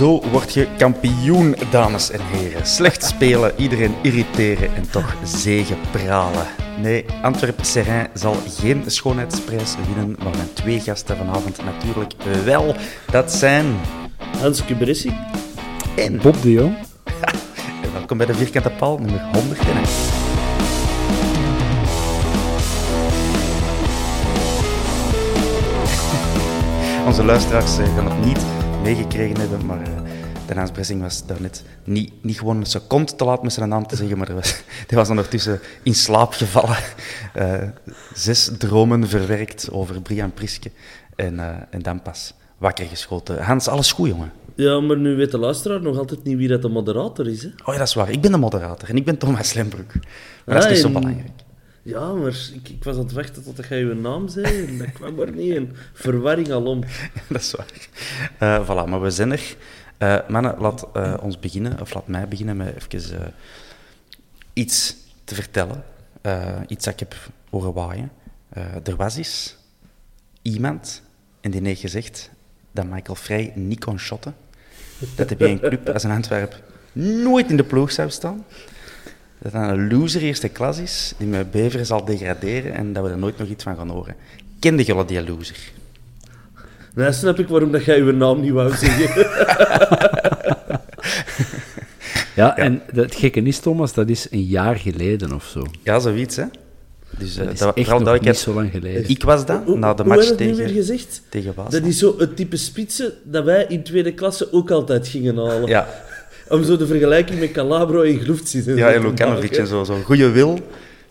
Zo word je kampioen, dames en heren. Slecht spelen, iedereen irriteren en toch zegepralen. Nee, Antwerp Serrain zal geen schoonheidsprijs winnen, maar mijn twee gasten vanavond natuurlijk wel. Dat zijn... Hans Kubrissi. En Bob de Jong. En welkom bij de Vierkante Paal, nummer 101. Onze luisteraars eh, gaan het niet meegekregen hebben, maar eh, de Hans Bressing was daarnet niet, niet gewoon een seconde te laat met zijn naam te zeggen, maar hij was, hij was ondertussen in slaap gevallen. Eh, zes dromen verwerkt over Brian Priske en, eh, en dan pas wakker geschoten. Hans, alles goed, jongen? Ja, maar nu weet de luisteraar nog altijd niet wie dat de moderator is. Hè? Oh ja, dat is waar. Ik ben de moderator en ik ben Thomas Lembroek. Maar dat is niet zo belangrijk. Ja, maar ik, ik was aan het wachten tot jij je naam zei en dat kwam er niet in. Verwarring alom. dat is waar. Eh voilà, maar we zijn er. Eh, mannen, laat eh, ons beginnen, of laat mij beginnen met even iets te vertellen. Iets dat ik heb horen waaien. Er was eens iemand, en die heeft gezegd dat Michael Frey niet kon shotten. Dat hij bij een club als een Antwerp nooit in de ploeg zou staan. Dat hij een loser eerste klas is, die met Bever zal degraderen en dat we er nooit nog iets van gaan horen. Kende jullie die loser? Nou snap ik waarom dat jij je naam niet wou zeggen. Ja, en het gekke is, Thomas, dat is een jaar geleden of zo. Ja, zoiets, hè. Dus eh, Dat is dat, echt niet zo lang geleden. Ik was dat, na de match het nu weer tegen, gezegd? tegen Waas. Dat is zo het type spitsen dat wij in tweede klasse ook altijd gingen halen. Ja, Om zo de vergelijking met Calabro en Gloeft zitten. ja en Lukanovic en zo. Zo'n goede wil.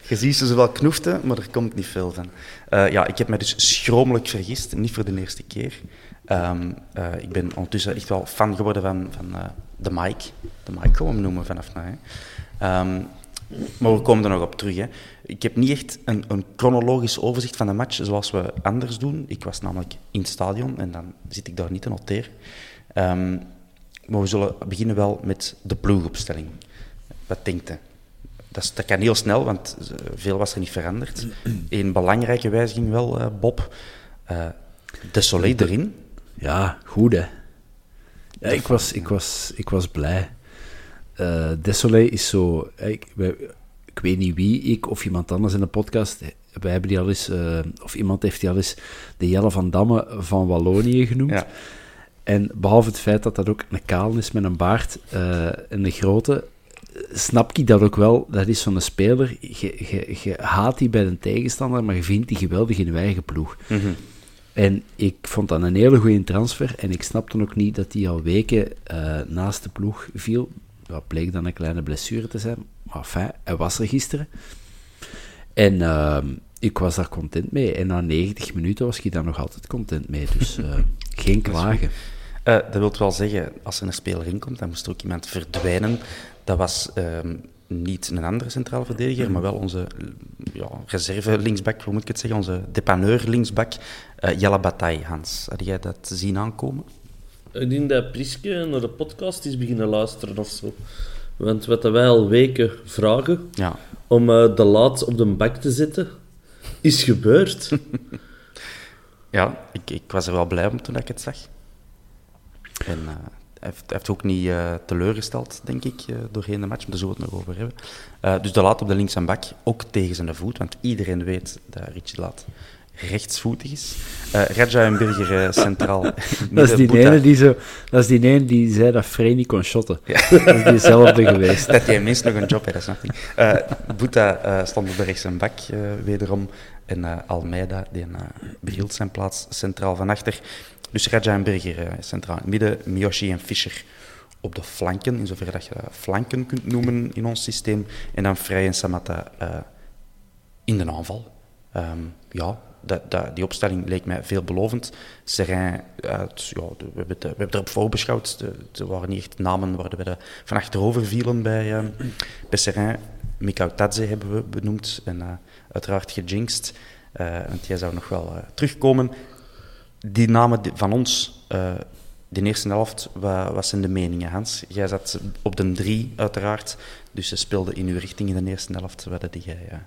Je ziet ze wel knoeften, maar er komt niet veel van. Eh, ja, ik heb mij dus schromelijk vergist. Niet voor de eerste keer. Ehm, eh, ik ben ondertussen echt wel fan geworden van, van eh, de Mike. De Mike gaan we hem noemen vanaf nu. Ehm, maar we komen er nog op terug. Hè. Ik heb niet echt een, een chronologisch overzicht van de match zoals we anders doen. Ik was namelijk in het stadion en dan zit ik daar niet te noteren. Ehm, maar we zullen beginnen wel met de ploegopstelling. Wat denkt u? Dat, is- dat kan heel snel, want eh, veel was er niet veranderd. Eén belangrijke wijziging wel, eh, Bob. Eh, de Soleil erin. Ja, goed hè. Ja, ik, was, ik, was, ik was blij. Eh Desolé is zo... Ik, wij- ik weet niet wie, ik of iemand anders in de podcast, wij hebben die al eens, of iemand heeft die al eens de Jelle van Damme van Wallonië genoemd. Ja. En behalve het feit dat dat ook een kaal is met een baard eh, en een grote, snap ik dat ook wel. Dat is zo'n speler, je, je, je haat die bij een tegenstander, maar je vindt die geweldig in je eigen ploeg. En ik vond dat een hele goede transfer. En ik snapte ook niet dat hij al weken eh, naast de ploeg viel. Dat bleek dan een kleine blessure te zijn. Maar enfin, hij was er gisteren. En ehm, ik was daar content mee. En na 90 minuten was ik daar nog altijd content mee. Dus eh, geen klagen. Eh, dat wil wel zeggen, als er een speler in komt, dan moest er ook iemand verdwijnen. Dat was ehm, niet een andere centrale verdediger, maar wel onze ja, reserve linksback, hoe moet ik het zeggen, onze depaneur linksback, uh, Jelle Bataille, Hans. Had jij dat zien aankomen? Ik denk dat Priske naar de podcast is beginnen luisteren of zo. Want wat wij al weken vragen Ja. om eh, de laat op de bak te zetten, is gebeurd. Ja, ik, ik was er wel blij om toen ik het zag. En eh, hij, heeft, heeft ook niet eh, teleurgesteld, denk ik, eh, doorheen de match, maar daar zullen we het nog over hebben. Dus de laat op de links en bak, ook tegen zijn voet, want iedereen weet dat Richie de Laat rechtsvoetig is. Eh Raja en Burger centraal. Dat is, die Boeta- ene die zo, dat is die ene die zei dat Frey niet kon shotten. Dat is diezelfde geweest. Dat hij minstens nog een job heeft, dat snap ik. Boeta eh, stond op de rechts en bak wederom. En Almeida die, eh, behield zijn plaats centraal van achter. Dus Raja en Berger eh, centraal in het midden. Miyoshi en Fischer op de flanken, in zoverre dat je dat flanken kunt noemen in ons systeem. En dan Vrij en Samatta eh, in de aanval. Ehm, ja, dat, die opstelling leek mij veelbelovend. Serrain, uit, ja, de- we, hebben het, we hebben erop voorbeschouwd. Er waren niet echt namen waar we de, van achterover vielen bij, ehm bij. Mikau Tadze hebben we benoemd en eh, uiteraard gejinxed. eh, want jij zou nog wel eh, terugkomen. Die namen van ons, eh de eerste helft, wat, wat zijn de meningen, Hans? Jij zat op de drie, uiteraard. Dus ze speelden in uw richting in de eerste helft. Wat had jij eh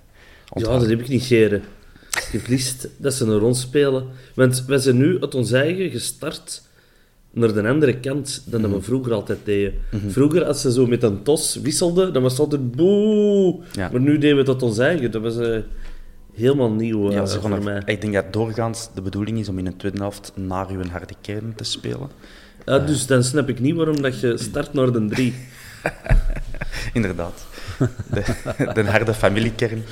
ja, dat heb ik niet geren. Heb liefst dat ze naar ons spelen. Want wij zijn nu uit ons eigen gestart naar de andere kant dan dat we vroeger altijd deden. Vroeger, als ze zo met een tos wisselden, dan was het altijd boe. Ja. Maar nu deden we het tot ons eigen. Dat was eh, helemaal nieuw eh, Ja, ze voor er- mij. Ik denk dat doorgaans de bedoeling is om in de tweede helft naar uw harde kern te spelen. Ja, dus dan snap ik niet waarom dat je start naar de drie. Inderdaad. De, de harde familiekern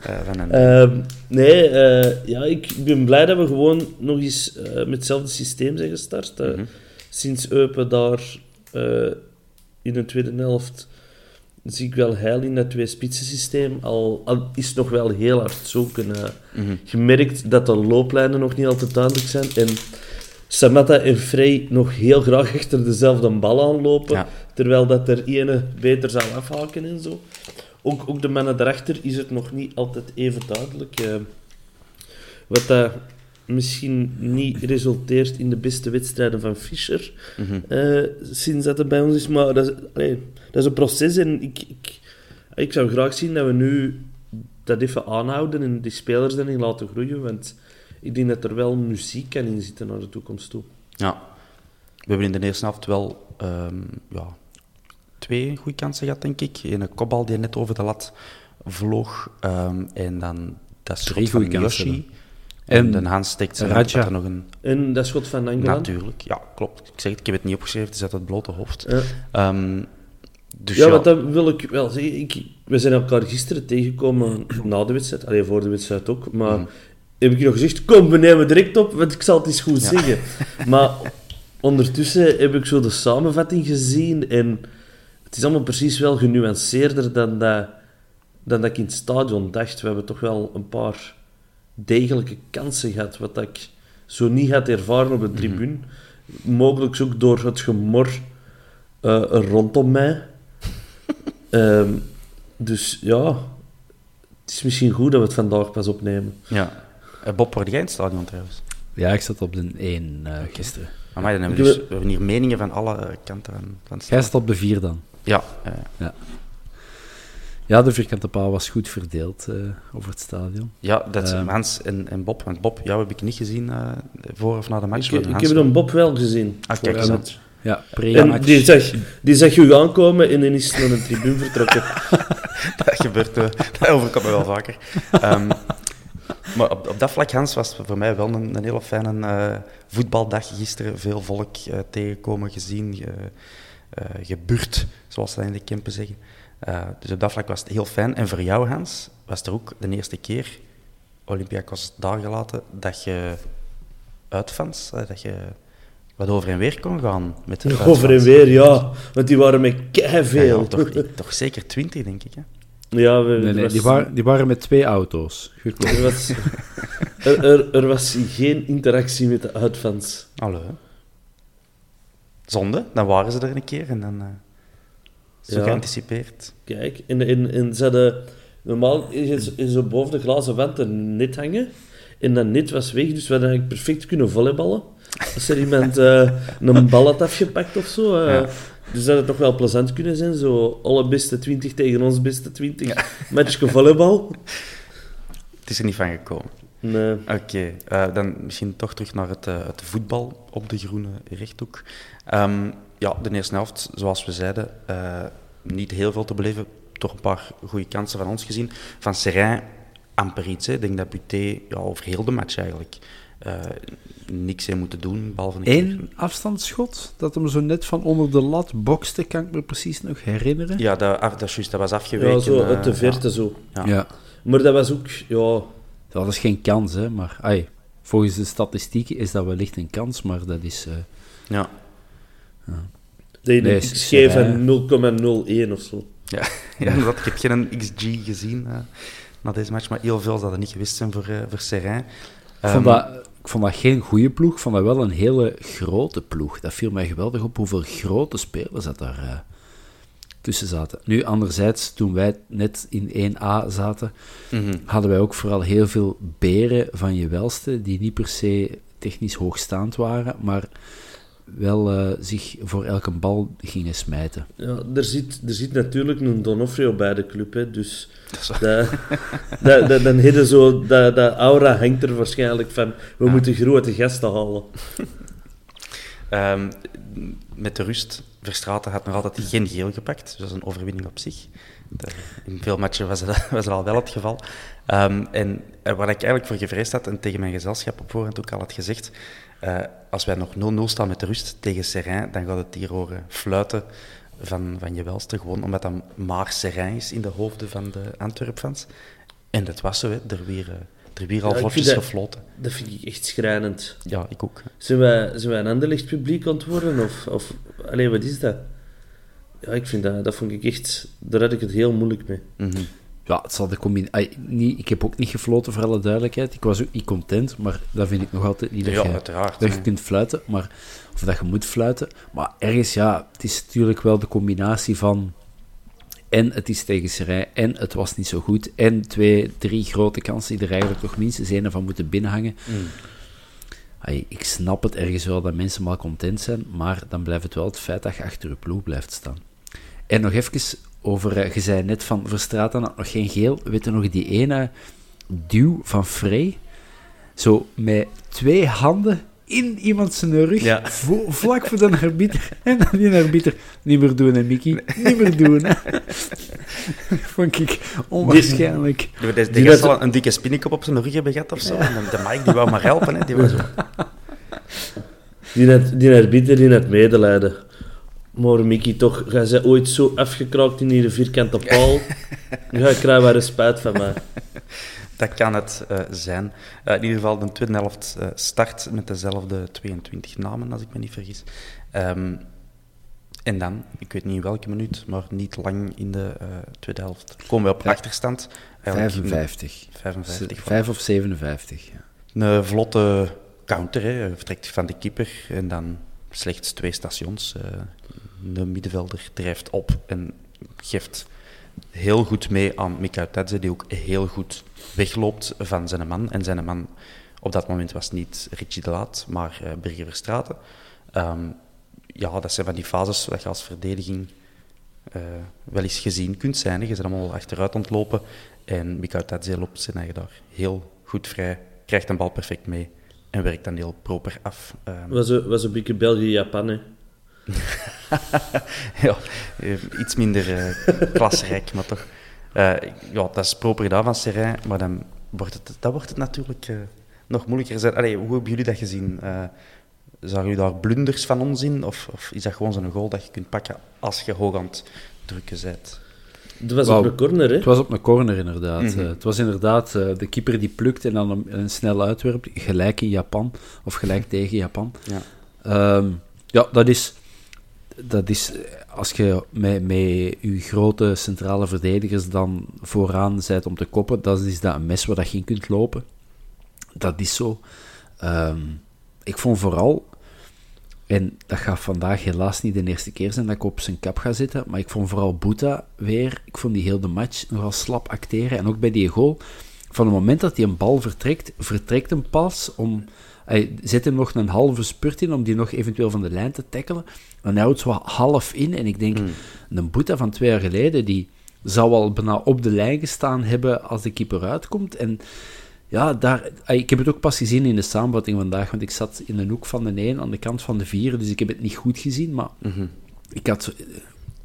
eh, van een... Ehm, nee, eh, ja, ik ben blij dat we gewoon nog eens eh, met hetzelfde systeem zijn gestart. eh. Mhm. Sinds Eupen daar eh, in de tweede helft zie ik wel heil in dat twee-spitsen systeem. Al, al is nog wel heel hard zoeken. Mhm. Je merkt dat de looplijnen nog niet altijd duidelijk zijn. En Samatta en Frey nog heel graag achter dezelfde bal aanlopen. Ja. Terwijl dat er ene beter zou afhaken en zo. Ook, ook de mannen daarachter is het nog niet altijd even duidelijk. eh, wat dat misschien niet resulteert in de beste wedstrijden van Fischer. Mhm. eh, sinds dat het bij ons is. Maar dat is, allee, dat is een proces en ik, ik, ik zou graag zien dat we nu dat even aanhouden en die spelers daarin laten groeien. Want ik denk dat er wel muziek kan in zitten naar de toekomst toe. Ja. We hebben in de eerste helft wel ehm, ja, twee goede kansen gehad, denk ik. Een kopbal die net over de lat vloog. ehm, en dan dat schot van goede kansen Yoshi. En, En de Hans steekt zijn hand, dat er nog een... En dat schot van Angolan. Natuurlijk, ja, klopt. Ik zeg het, ik heb het niet opgeschreven, het is uit het blote hoofd. Ja. Ehm, dus ja, ja, want dat wil ik wel zeggen. Ik, we zijn elkaar gisteren tegengekomen na de wedstrijd. Alleen voor de wedstrijd ook. Maar Mhm. heb ik nog gezegd, kom, we nemen direct op, want ik zal het eens goed zeggen. Maar ondertussen heb ik zo de samenvatting gezien en het is allemaal precies wel genuanceerder dan dat, dan dat ik in het stadion dacht. We hebben toch wel een paar degelijke kansen gehad, wat ik zo niet had ervaren op de tribune. Mogelijk ook door het gemor eh, rondom mij. Ehm, dus ja, het is misschien goed dat we het vandaag pas opnemen. ja. Eh, Bob, word jij in het stadion trouwens? Ja, ik zat op de 1 eh, gisteren. Amai, dan hebben we, dus, we hebben hier meningen van alle kanten van, van Jij zat op de 4 dan. Ja, eh, Ja, de vierkante paal was goed verdeeld eh, over het stadion. ja dat is Ehm. Hans en, en Bob. Want Bob, jou heb ik niet gezien eh, voor of na de match. Ik, heb een Bob wel gezien. Ah, kijk eens. Ja, En pre-match. die zag, die zag u aankomen en dan is hij naar een tribune vertrokken. Dat gebeurt, eh, dat overkomt me wel vaker. Ehm, maar op, op dat vlak, Hans, was het voor mij wel een, een hele fijne eh, voetbaldag gisteren. Veel volk eh, tegenkomen, gezien, ge, eh, gebeurd, zoals ze dat in de Kempen zeggen. Eh, dus op dat vlak was het heel fijn. En voor jou, Hans, was het er ook de eerste keer, Olympiakos daar gelaten, dat je uitfans, eh, dat je wat over en weer kon gaan met de Over en weer, ja. Want die waren met Ja, ja, keiveel. toch, toch zeker twintig, denk ik. Hè? Ja, we, Nee, nee, was- die, waren, die waren met twee auto's gekomen. Er was, er, er, er was geen interactie met de uitfans. Hallo. Zonde, dan waren ze er een keer en dan eh, Zo Ja. geanticipeerd. Kijk, en, en ze hadden... Normaal is, is zo boven de glazen wand een net hangen. En dat net was weg, dus we hadden eigenlijk perfect kunnen volleyballen. Als er iemand eh, een bal had afgepakt of zo. eh. Ja. Dus dat had toch wel plezant kunnen zijn. Zo alle beste 20 tegen ons beste 20. Matchje volleybal. Het is er niet van gekomen. Nee. Oké, eh, dan misschien toch terug naar het, het voetbal op de groene rechthoek. Ehm, ja, de eerste helft, zoals we zeiden, eh, niet heel veel te beleven. Toch een paar goede kansen van ons gezien. Van Serrain, amper iets. hè. Ik denk dat Buté ja, over heel de match eigenlijk eh, niks heeft moeten doen, behalve een keer. Eén afstandsschot, dat hem zo net van onder de lat bokste, kan ik me precies nog herinneren. Ja, dat, af- dat, is juist, dat was afgeweken. Ja, zo eh, uit de verte ja. zo. Ja. Ja. Maar dat was ook... Ja, Dat is geen kans, hè, maar ai, volgens de statistieken is dat wellicht een kans, maar dat is... eh, Ja. Dat je Nee, een van 0,01 of zo. Ja, ja inderdaad. Ik heb geen XG gezien na deze match, maar heel veel zouden niet gewist zijn voor, eh voor Serrain. Ik vond, Ehm, dat, ik vond dat geen goede ploeg, ik vond dat wel een hele grote ploeg. Dat viel mij geweldig op hoeveel grote spelers dat daar eh, tussen zaten. Nu, anderzijds, toen wij net in 1A zaten, mhm. hadden wij ook vooral heel veel beren van je welste, die niet per se technisch hoogstaand waren, maar wel eh, zich voor elke bal gingen smijten. Ja, er zit, er zit natuurlijk een Donofrio bij de club, hè, dus Dat dat, dat, dat, dan zo, dat, dat aura hangt er waarschijnlijk van, we moeten grote gasten halen. Ehm, met de rust, Verstraeten had nog altijd geen geel gepakt. Dus dat is een overwinning op zich. In veel matchen was dat, was dat al wel het geval. Ehm, en eh, waar ik eigenlijk voor gevreesd had, en tegen mijn gezelschap op voorhand ook al had gezegd, eh, als wij nog 0-0 staan met de rust tegen Serrain, dan gaat het hier horen fluiten van, van je welste. Gewoon omdat dat maar Serrain is in de hoofden van de Antwerp-fans. En dat was zo, hè. Er weer, eh, er weer al Ja, vlotjes gefloten. Dat vind ik echt schrijnend. Ja, ik ook. Zijn wij, zijn wij een Anderlecht publiek aan het worden? Of, of alleen wat is dat? Ja, ik vind dat, dat vond ik echt, daar had ik het heel moeilijk mee. Mhm. Ja, het zal de combinatie... ik heb ook niet gefloten, voor alle duidelijkheid. Ik was ook niet content, maar dat vind ik nog altijd niet dat Ja, je... uiteraard. dat je kunt fluiten, maar, of dat je moet fluiten. Maar ergens, ja, het is natuurlijk wel de combinatie van... En het is tegen Serij, en het was niet zo goed. En twee, drie grote kansen die er eigenlijk toch minstens één van moeten binnenhangen. Ai, ik snap het ergens wel dat mensen maar content zijn, maar dan blijft het wel het feit dat je achter je ploeg blijft staan. En nog even over, eh, je zei net van Verstraeten had nog geen geel. Weet je nog die ene duw van Frey? Zo met twee handen in iemand zijn rug, Ja. vo- vlak voor de arbiter. En dan die arbiter, niet meer doen hè Mickey, niet meer doen hè. Vond ik onwaarschijnlijk. Die, die, die zal een dikke spinnekop op zijn rug hebben gehad of zo. En de, de Mike die wou maar helpen. Hè. Die was zo. Die net, die bieden, die net medelijden. Maar Mickey, toch, ga ze ooit zo afgekraakt in die vierkante paal? Ja, ik krijg wel respect van mij. Dat kan het eh, zijn. Eh, in ieder geval, de tweede helft eh, start met dezelfde 22 namen, als ik me niet vergis. Ehm, en dan, ik weet niet in welke minuut, maar niet lang in de eh, tweede helft, komen we op Ja. achterstand. Eigenlijk 55. 55. voilà. 5 of 57. Ja. Een vlotte counter, hè. vertrekt van de keeper en dan slechts twee stations. De middenvelder drijft op en geeft heel goed mee aan Mika Tadze, die ook heel goed wegloopt van zijn man. En zijn man op dat moment was niet Richie de Laat, maar uh, Birger. Ehm, ja, dat zijn van die fases dat je als verdediging eh, wel eens gezien kunt zijn. Je bent allemaal achteruit ontlopen en Mika Tadze loopt zijn eigen daar heel goed vrij, krijgt een bal perfect mee en werkt dan heel proper af. Ehm, Was een, was een beetje België-Japan. ja, eh, iets minder eh klasrijk, maar toch. Eh, ja, dat is proper gedaan van Serrain, maar dan wordt het, dat wordt het natuurlijk eh, nog moeilijker. Zijn. Allee, hoe hebben jullie dat gezien? Uh, zagen jullie daar blunders van ons in? Of, of is dat gewoon zo'n goal dat je kunt pakken als je hoog aan het drukken bent? Het was op de corner, hè. Het was op een corner, inderdaad. Mhm. Het was inderdaad eh, de keeper die plukt en dan een, een snel uitwerpt, gelijk in Japan, of gelijk tegen Japan. Ja. Ehm, ja, dat is, dat is als je met, met je grote centrale verdedigers dan vooraan bent om te koppen, dan is dat een mes waar dat je in kunt lopen. Dat is zo. Ehm, ik vond vooral En dat gaat vandaag helaas niet de eerste keer zijn dat ik op zijn kap ga zitten. Maar ik vond vooral Boeta weer, ik vond die heel de match nogal slap acteren. En ook bij die goal, van het moment dat hij een bal vertrekt, vertrekt hem pas om... Hij zet hem nog een halve spurt in om die nog eventueel van de lijn te tackelen. En hij houdt zo half in. En ik denk, een Boeta van twee jaar geleden, die zou al bijna op de lijn gestaan hebben als de keeper uitkomt. En ja, daar, ik heb het ook pas gezien in de samenvatting vandaag, want ik zat in een hoek van de 1 aan de kant van de 4, dus ik heb het niet goed gezien, maar ik had zo-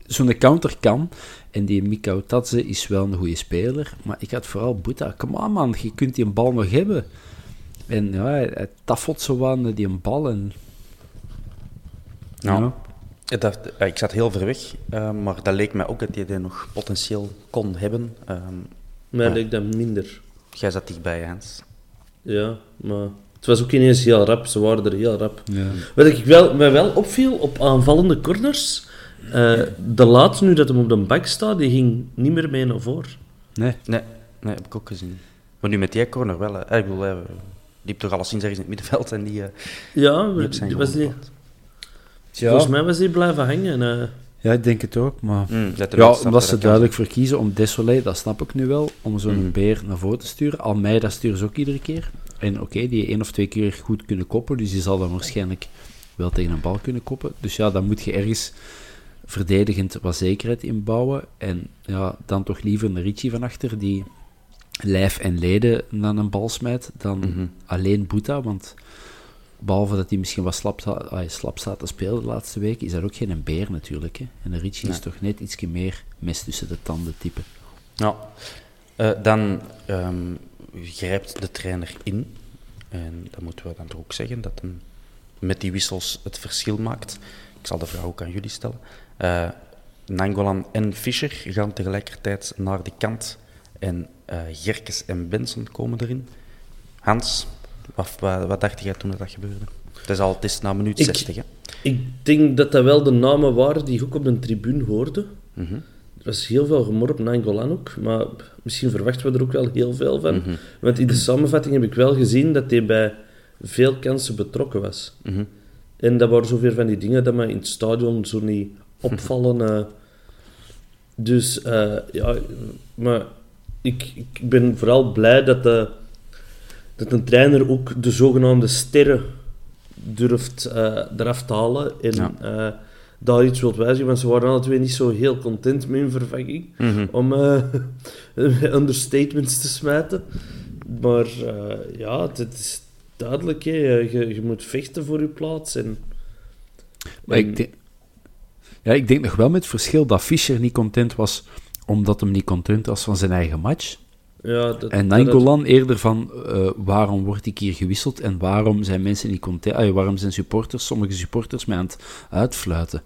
zo'n counter kan, en die Mikau Tadze is wel een goede speler, maar ik had vooral Boeta, come on man, je kunt die een bal nog hebben. En ja, hij, hij taffelt zo aan die een bal en... Nou, Ja. ik dacht, ja, ik zat heel ver weg, eh, maar dat leek mij ook dat hij die nog potentieel kon hebben. Ehm, Mij Ja. leek dat minder. jij zat dichtbij, Hans. Ja, maar het was ook ineens heel rap. Ze waren er heel rap. Ja. Wat ik wel, mij wel opviel op aanvallende corners, eh, de laatste nu dat hem op de bak staat, die ging niet meer mee naar voren. Nee. Nee, nee, heb ik ook gezien. Maar nu met die corner wel. Hè. Eh, Ik bedoel, hè, die liep toch alleszins ergens in het middenveld en die, eh, Ja, die zijn die was die, geplaatst. volgens mij was die blijven hangen. eh. Ja, ik denk het ook, maar... Mm, Ja, omdat dat ze duidelijk voor kiezen om Desolé, dat snap ik nu wel, om zo'n Mhm. beer naar voren te sturen. Almeida sturen ze ook iedere keer. En oké, die één of twee keer goed kunnen koppen, dus die zal dan waarschijnlijk wel tegen een bal kunnen koppen. Dus ja, dan moet je ergens verdedigend wat zekerheid inbouwen. En ja, dan toch liever een Ricci van achter, die lijf en leden naar een bal smijt, dan Mhm. alleen Boeta, want... Behalve dat hij misschien wat slap, ah, slap staat te spelen de laatste week, is dat ook geen een beer natuurlijk. Hè? En een Ricci is toch net iets meer mes tussen de tanden type. Eh, dan ehm, grijpt de trainer in. En dan moeten we dan toch ook zeggen dat hem met die wissels het verschil maakt. Ik zal de vraag ook aan jullie stellen. Eh, Nangolan en Fischer gaan tegelijkertijd naar de kant. En eh, Gerkes en Benson komen erin. Hans, wat, wat, wat dacht jij toen dat gebeurde? Het is al het is na minuut Ik- 60, hè? Ik denk dat dat wel de namen waren die ik ook op de tribune hoorde. Mhm. Er was heel veel gemor op Nangolan ook, maar misschien verwachten we er ook wel heel veel van. Mhm. Want in de samenvatting heb ik wel gezien dat hij bij veel kansen betrokken was. Mhm. En dat waren zoveel van die dingen dat mij in het stadion zo niet opvallen. eh. Dus eh, ja, maar ik, ik ben vooral blij dat, de, dat een trainer ook de zogenaamde sterren durft eh, eraf te halen en Ja. eh, daar iets wilt wijzigen. Want ze waren alle twee niet zo heel content met hun vervanging, Mhm. om eh, understatements te smijten. Maar eh, ja, het, het is duidelijk, hè. Je, je moet vechten voor je plaats. En, Maar en- ik denk, ja, ik denk nog wel met het verschil dat Fischer niet content was omdat hem niet content was van zijn eigen match. ja, dat, En dat- Nangolan eerder van eh, waarom word ik hier gewisseld en waarom zijn mensen niet content, waarom zijn supporters, sommige supporters mij aan het uitfluiten.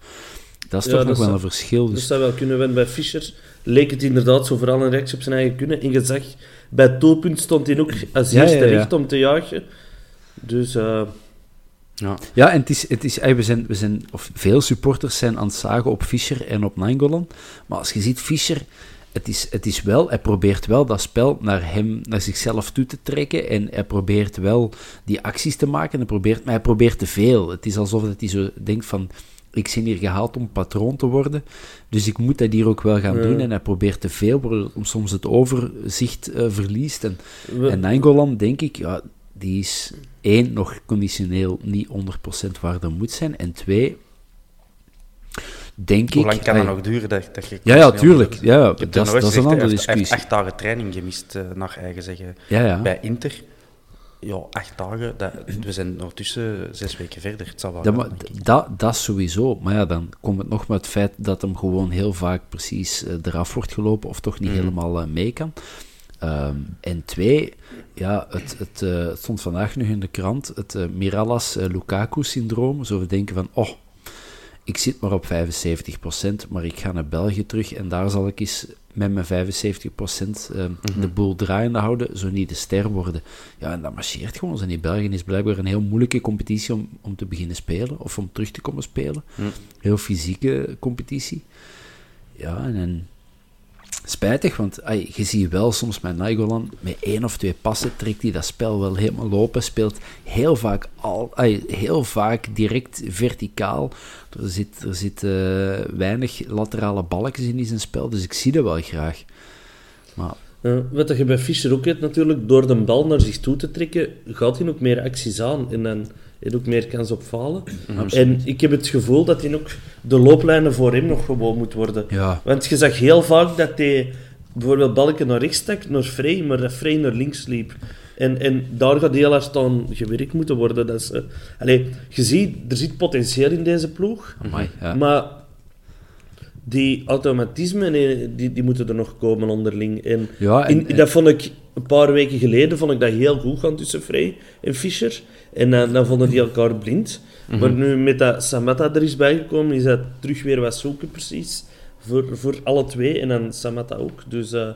Dat is Ja, toch nog dat wel een verschil. Dat Dus, zou wel kunnen, want bij Fischer leek het inderdaad zo vooral een reactie op zijn eigen kunnen. En je zag, bij het stond hij ook als Ja, eerste recht om te jagen. Dus eh, Ja. ja, en het is, het is, we zijn, we zijn, of veel supporters zijn aan het zagen op Fischer en op Nangolan. Maar als je ziet, Fischer, het is, het is wel, hij probeert wel dat spel naar hem, naar zichzelf toe te trekken. En hij probeert wel die acties te maken. Hij probeert, maar hij probeert te veel. Het is alsof dat hij zo denkt van, ik ben hier gehaald om patroon te worden. Dus ik moet dat hier ook wel gaan Ja. doen. En hij probeert te veel, waardoor hij soms het overzicht eh, verliest. En, we- en Nangolan, denk ik, ja, die is één, nog conditioneel niet 100% waar dat moet zijn. En twee, denk Hoe ik... lang kan dat eh, nog duren? Dat, dat je Ja, ja, tuurlijk. Ja, dat, is- dat een andere heeft- hij heeft discussie. acht dagen training gemist, eh, naar eigen zeggen, Ja, ja. bij Inter. Ja, acht dagen. Dat, we zijn ondertussen zes weken verder. Het zal wel Dat, gaan, dat, dat sowieso. Maar ja, dan komt het nog met het feit dat hem gewoon heel vaak precies eh, eraf wordt gelopen of toch niet Mhm. helemaal eh, mee kan. Ehm, en twee, ja, het, het, eh, het stond vandaag nog in de krant, het eh, Miralas-Lukaku-syndroom. Zo we denken van, oh, ik zit maar op 75%, maar ik ga naar België terug en daar zal ik eens met mijn 75% eh, de boel draaiende houden, zo niet de ster worden. Ja, en dat marcheert gewoon. En in België is blijkbaar een heel moeilijke competitie om, om te beginnen spelen, of om terug te komen spelen. Hm. Heel fysieke competitie. Ja, en, en Spijtig, want ai, je ziet wel soms met Nainggolan, met één of twee passen trekt hij dat spel wel helemaal lopen. Speelt heel vaak, al, ai, heel vaak direct verticaal. Er zit, eh, weinig laterale balkjes in zijn spel, dus ik zie dat wel graag. Maar wat je bij Fischer ook hebt natuurlijk, door de bal naar zich toe te trekken, gaat hij ook meer acties aan en dan hij ook meer kans op falen. En ik heb het gevoel dat hij ook de looplijnen voor hem nog gewoon moet worden. Ja. Want je zag heel vaak dat hij bijvoorbeeld balken naar rechts stak, naar Frey, maar dat Frey naar links liep. En, en daar gaat heel hard aan gewerkt moeten worden. Dat is, eh, je ziet, er zit potentieel in deze ploeg. amai, ja. Maar die automatismen, eh, die, die moeten er nog komen onderling. En, Ja, en- in- dat vond ik een paar weken geleden vond ik dat heel goed gaan tussen Frey en Fischer. En dan, dan vonden die elkaar blind. Mhm. Maar nu met dat Samatta er is bijgekomen, is dat terug weer wat zoeken precies. Voor, voor alle twee en dan Samatta ook. Dus eh,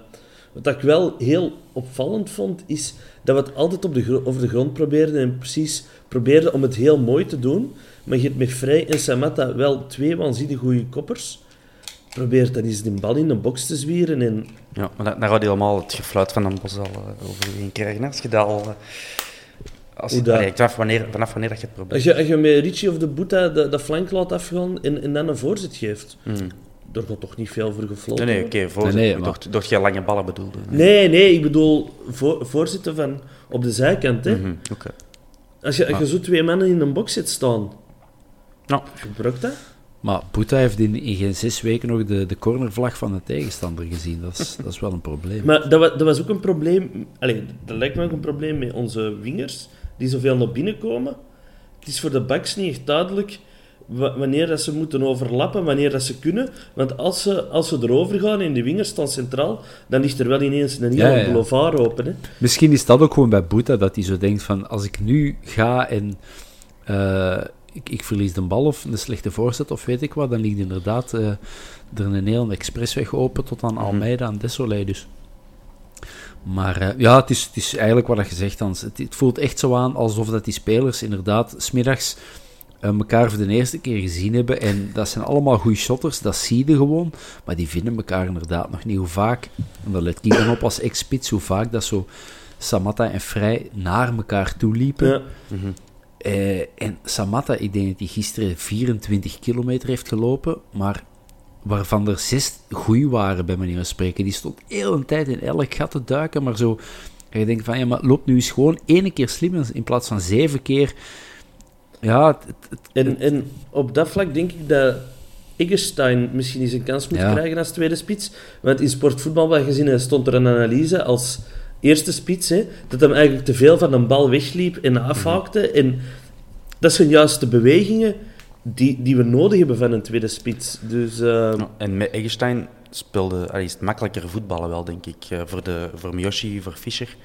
wat ik wel heel opvallend vond, is dat we het altijd op de over de grond probeerden en precies probeerden om het heel mooi te doen. Maar je hebt met Vrij en Samatta wel twee waanzinnig goede koppers. Probeer dan eens die bal in een box te zwieren en Ja, maar dan, dan gaat hij helemaal het gefluit van een bos al eh, over je heen krijgen. Als je dat al... eh, als? Allee, ik twijfel wanneer, vanaf wanneer dat je het probeert. Als je, als je met Richie of de Boeta de, de flank laat afgaan en, en dan een voorzet geeft, daar gaat toch niet veel voor gefloten Nee, nee, oké, voor Nee, nee, nee, maar- door, je lange ballen bedoelde. Nee, nee, ik bedoel voor, voorzitten van op de zijkant. Hè. Oké. Als, je, als je zo twee mannen in een box zit staan, Nou, gebruik dat. Maar Boeta heeft in, in geen zes weken nog de, de cornervlag van de tegenstander gezien. Dat is, dat is wel een probleem. Maar dat was, dat was ook een probleem. Allee, dat lijkt me ook een probleem met onze wingers, die zoveel naar binnen komen. Het is voor de backs niet echt duidelijk wa- wanneer dat ze moeten overlappen, wanneer dat ze kunnen. Want als ze, als ze erover gaan en de wingers staan centraal, dan ligt er wel ineens een heel Ja, boulevard open. Hè. Misschien is dat ook gewoon bij Boeta, dat hij zo denkt van, als ik nu ga en eh, ik, ik verlies de bal of een slechte voorzet of weet ik wat, dan ligt inderdaad eh, er een hele expressweg open tot aan Almeida en Desolé dus. Maar eh, ja, het is, het is eigenlijk wat je zegt, Hans. Het, het voelt echt zo aan alsof dat die spelers inderdaad smiddags eh, elkaar voor de eerste keer gezien hebben. En dat zijn allemaal goede shotters, dat zie je gewoon. Maar die vinden elkaar inderdaad nog niet. Hoe vaak, en daar let ik dan op als ex-spits, hoe vaak dat zo Samatta en Vrij naar elkaar toe liepen. Ja. Eh, en Samatta, ik denk dat hij gisteren 24 kilometer heeft gelopen, maar waarvan er zes goed waren, bij manier van spreken. Die stond heel een tijd in elk gat te duiken, maar zo... En je denkt van, ja, maar loop nu eens gewoon één keer slim in plaats van zeven keer. Ja, het- het- het- En, en op dat vlak denk ik dat Eggestein misschien eens een kans moet Ja. krijgen als tweede spits. Want in sportvoetbalmagazine stond er een analyse als eerste spits, hè, dat hem eigenlijk te veel van een bal wegliep en afhaakte. En dat zijn juist de bewegingen die, die we nodig hebben van een tweede spits. Dus eh, Ja, En met Eggestein speelde, allee, is het makkelijker voetballen wel, denk ik. eh, voor, de, voor Miyoshi, voor Fischer.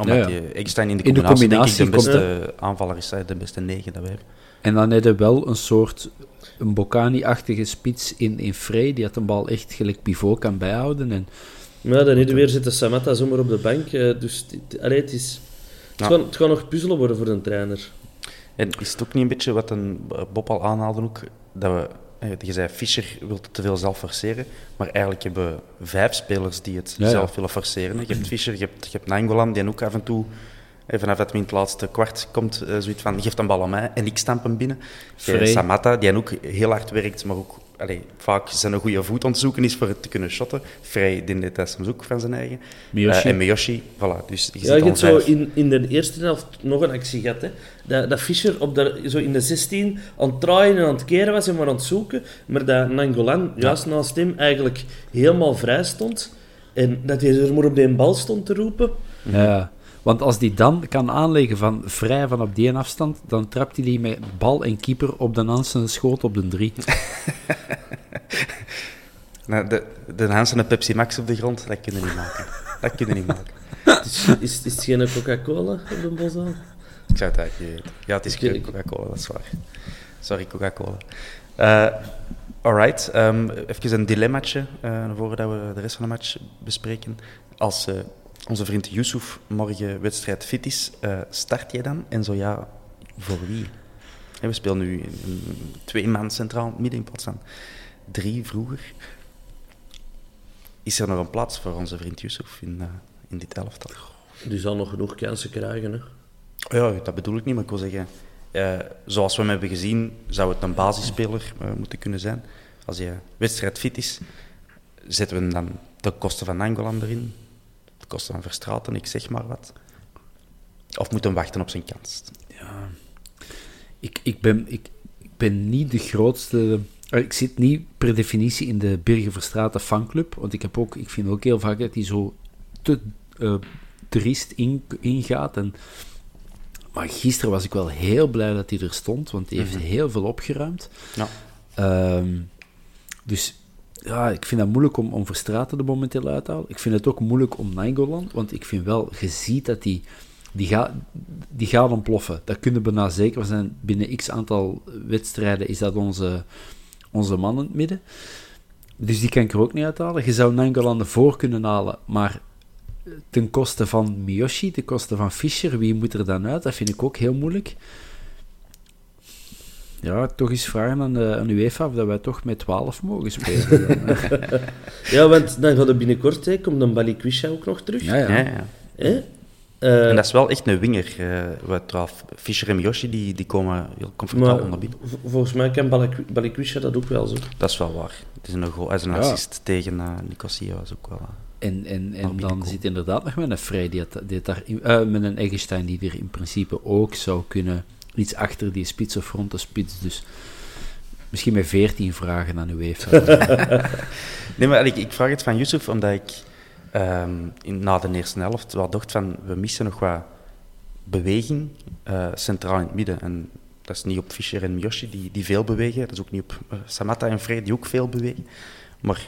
Omdat Ja, Eggestein in de In de combinatie, denk ik, de combinatie beste aanvaller is, hè, de beste negen dat we hebben. en dan heb je wel een soort een Bocani-achtige spits in, in Frey, die had een bal echt gelijk pivot kan bijhouden. En, maar dan weer zitten Samatta zomaar op de bank. eh, dus het, allee, het, is, het, Ja. gaat, het gaat nog puzzelen worden voor een trainer. En is het ook niet een beetje wat een eh, Bob al aanhaalde ook, dat we, eh, je zei Fischer wil het te veel zelf forceren, maar eigenlijk hebben we vijf spelers die het Ja, ja. zelf willen forceren. Je hebt Fischer, je hebt, je hebt Nainggolan, die ook af en toe, vanaf dat hij in het laatste kwart komt, zoiets van, geef een bal aan mij en ik stamp hem binnen. Je hebt Vrij. Samatta, die ook heel hard werkt, maar ook allee, vaak zijn een goede voet ontzoeken is voor het te kunnen shotten. Vrij dat soms ook van zijn eigen. Miyoshi. Eh, en Miyoshi, voilà. Dus je Ja, je hebt zo in, in de eerste helft nog een actie gehad. Hè. Dat, dat Fischer op de, zo in de 16 aan het draaien en aan het keren was en maar aan het zoeken. Maar dat Nangolan juist naast hem eigenlijk helemaal vrij stond. En dat hij er maar op die bal stond te roepen. Ja, want als die dan kan aanleggen van vrij van op die afstand, dan trapt hij die met bal en keeper op de Nansen schoot op de drie. Nou, de, de Hans en Pepsi Max op de grond, dat kunnen niet maken. Dat kunnen niet maken. Het is, is, is het geen Coca-Cola op de bosaan? Ik zou het eigenlijk niet weten. Ja, het is Oké. Coca-Cola, dat is waar. Sorry, Coca-Cola. Eh alright, ehm, even een dilemmaatje eh voordat we de rest van de match bespreken. Als eh, onze vriend Yusuf morgen wedstrijd fit is, eh, start jij dan? En zo ja, voor wie? We spelen nu een- twee man centraal midden in plaats van drie vroeger. is er nog een plaats voor onze vriend Yusuf in, uh, in dit elftal. Die zal nog genoeg kansen krijgen. Hè? Ja, dat bedoel ik niet, maar ik wil zeggen, uh, zoals we hem hebben gezien, zou het een basisspeler moeten kunnen zijn. Als hij wedstrijdfit is, zetten we hem dan de kosten van Angolan erin, de kosten van Verstraten, ik zeg maar wat. Of moeten we wachten op zijn kans? Ja, ik, ik, ben, ik, ik ben niet de grootste ik zit niet per definitie in de Birgen Verstraten fanclub, want ik, heb ook, ik vind ook heel vaak dat hij zo te uh, triest in, ingaat. En, maar gisteren was ik wel heel blij dat hij er stond, want hij heeft Mhm. heel veel opgeruimd. Ja. Ehm, dus ja, ik vind het moeilijk om, om Verstraten er momenteel uit te halen. Ik vind het ook moeilijk om Nainggolan, want ik vind wel, je ziet dat die, die, gaat die gaat ontploffen. Dat kunnen we bijna zeker zijn. Binnen x aantal wedstrijden is dat onze, onze man in het midden. Dus die kan ik er ook niet uithalen. Je zou Nainggolan ervoor kunnen halen, maar ten koste van Miyoshi, ten koste van Fischer, wie moet er dan uit? Dat vind ik ook heel moeilijk. Ja, toch eens vragen aan, de, aan UEFA of dat wij toch met 12 mogen spelen. Dan, Ja, want dan gaat het binnenkort, hè, komt dan Balikwisha ook nog terug. ja, ja. Ja, ja. Hè? Eh, En dat is wel echt een winger. Uh, wat Fischer en Miyoshi die, die komen heel comfortabel naar binnen. volgens mij kan Balik- Balikwisha dat ook wel zo. Dat is wel waar. Het is een goal. Hij is een Ja. assist tegen uh, Nicosia was ook wel. Uh, En, en, en dan zit inderdaad nog met een Vrij, die, die daar, in- eh, met een Eggestein die er in principe ook zou kunnen. Iets achter die spits of rond de spits. Dus misschien met 14 vragen aan UEFA. Nee, maar ik, ik vraag het van Yusuf omdat ik ehm, in, na de eerste helft wel dacht van we missen nog wat beweging uh, centraal in het midden. En dat is niet op Fischer en Miyoshi die, die veel bewegen. Dat is ook niet op uh, Samatta en Vrij die ook veel bewegen. Maar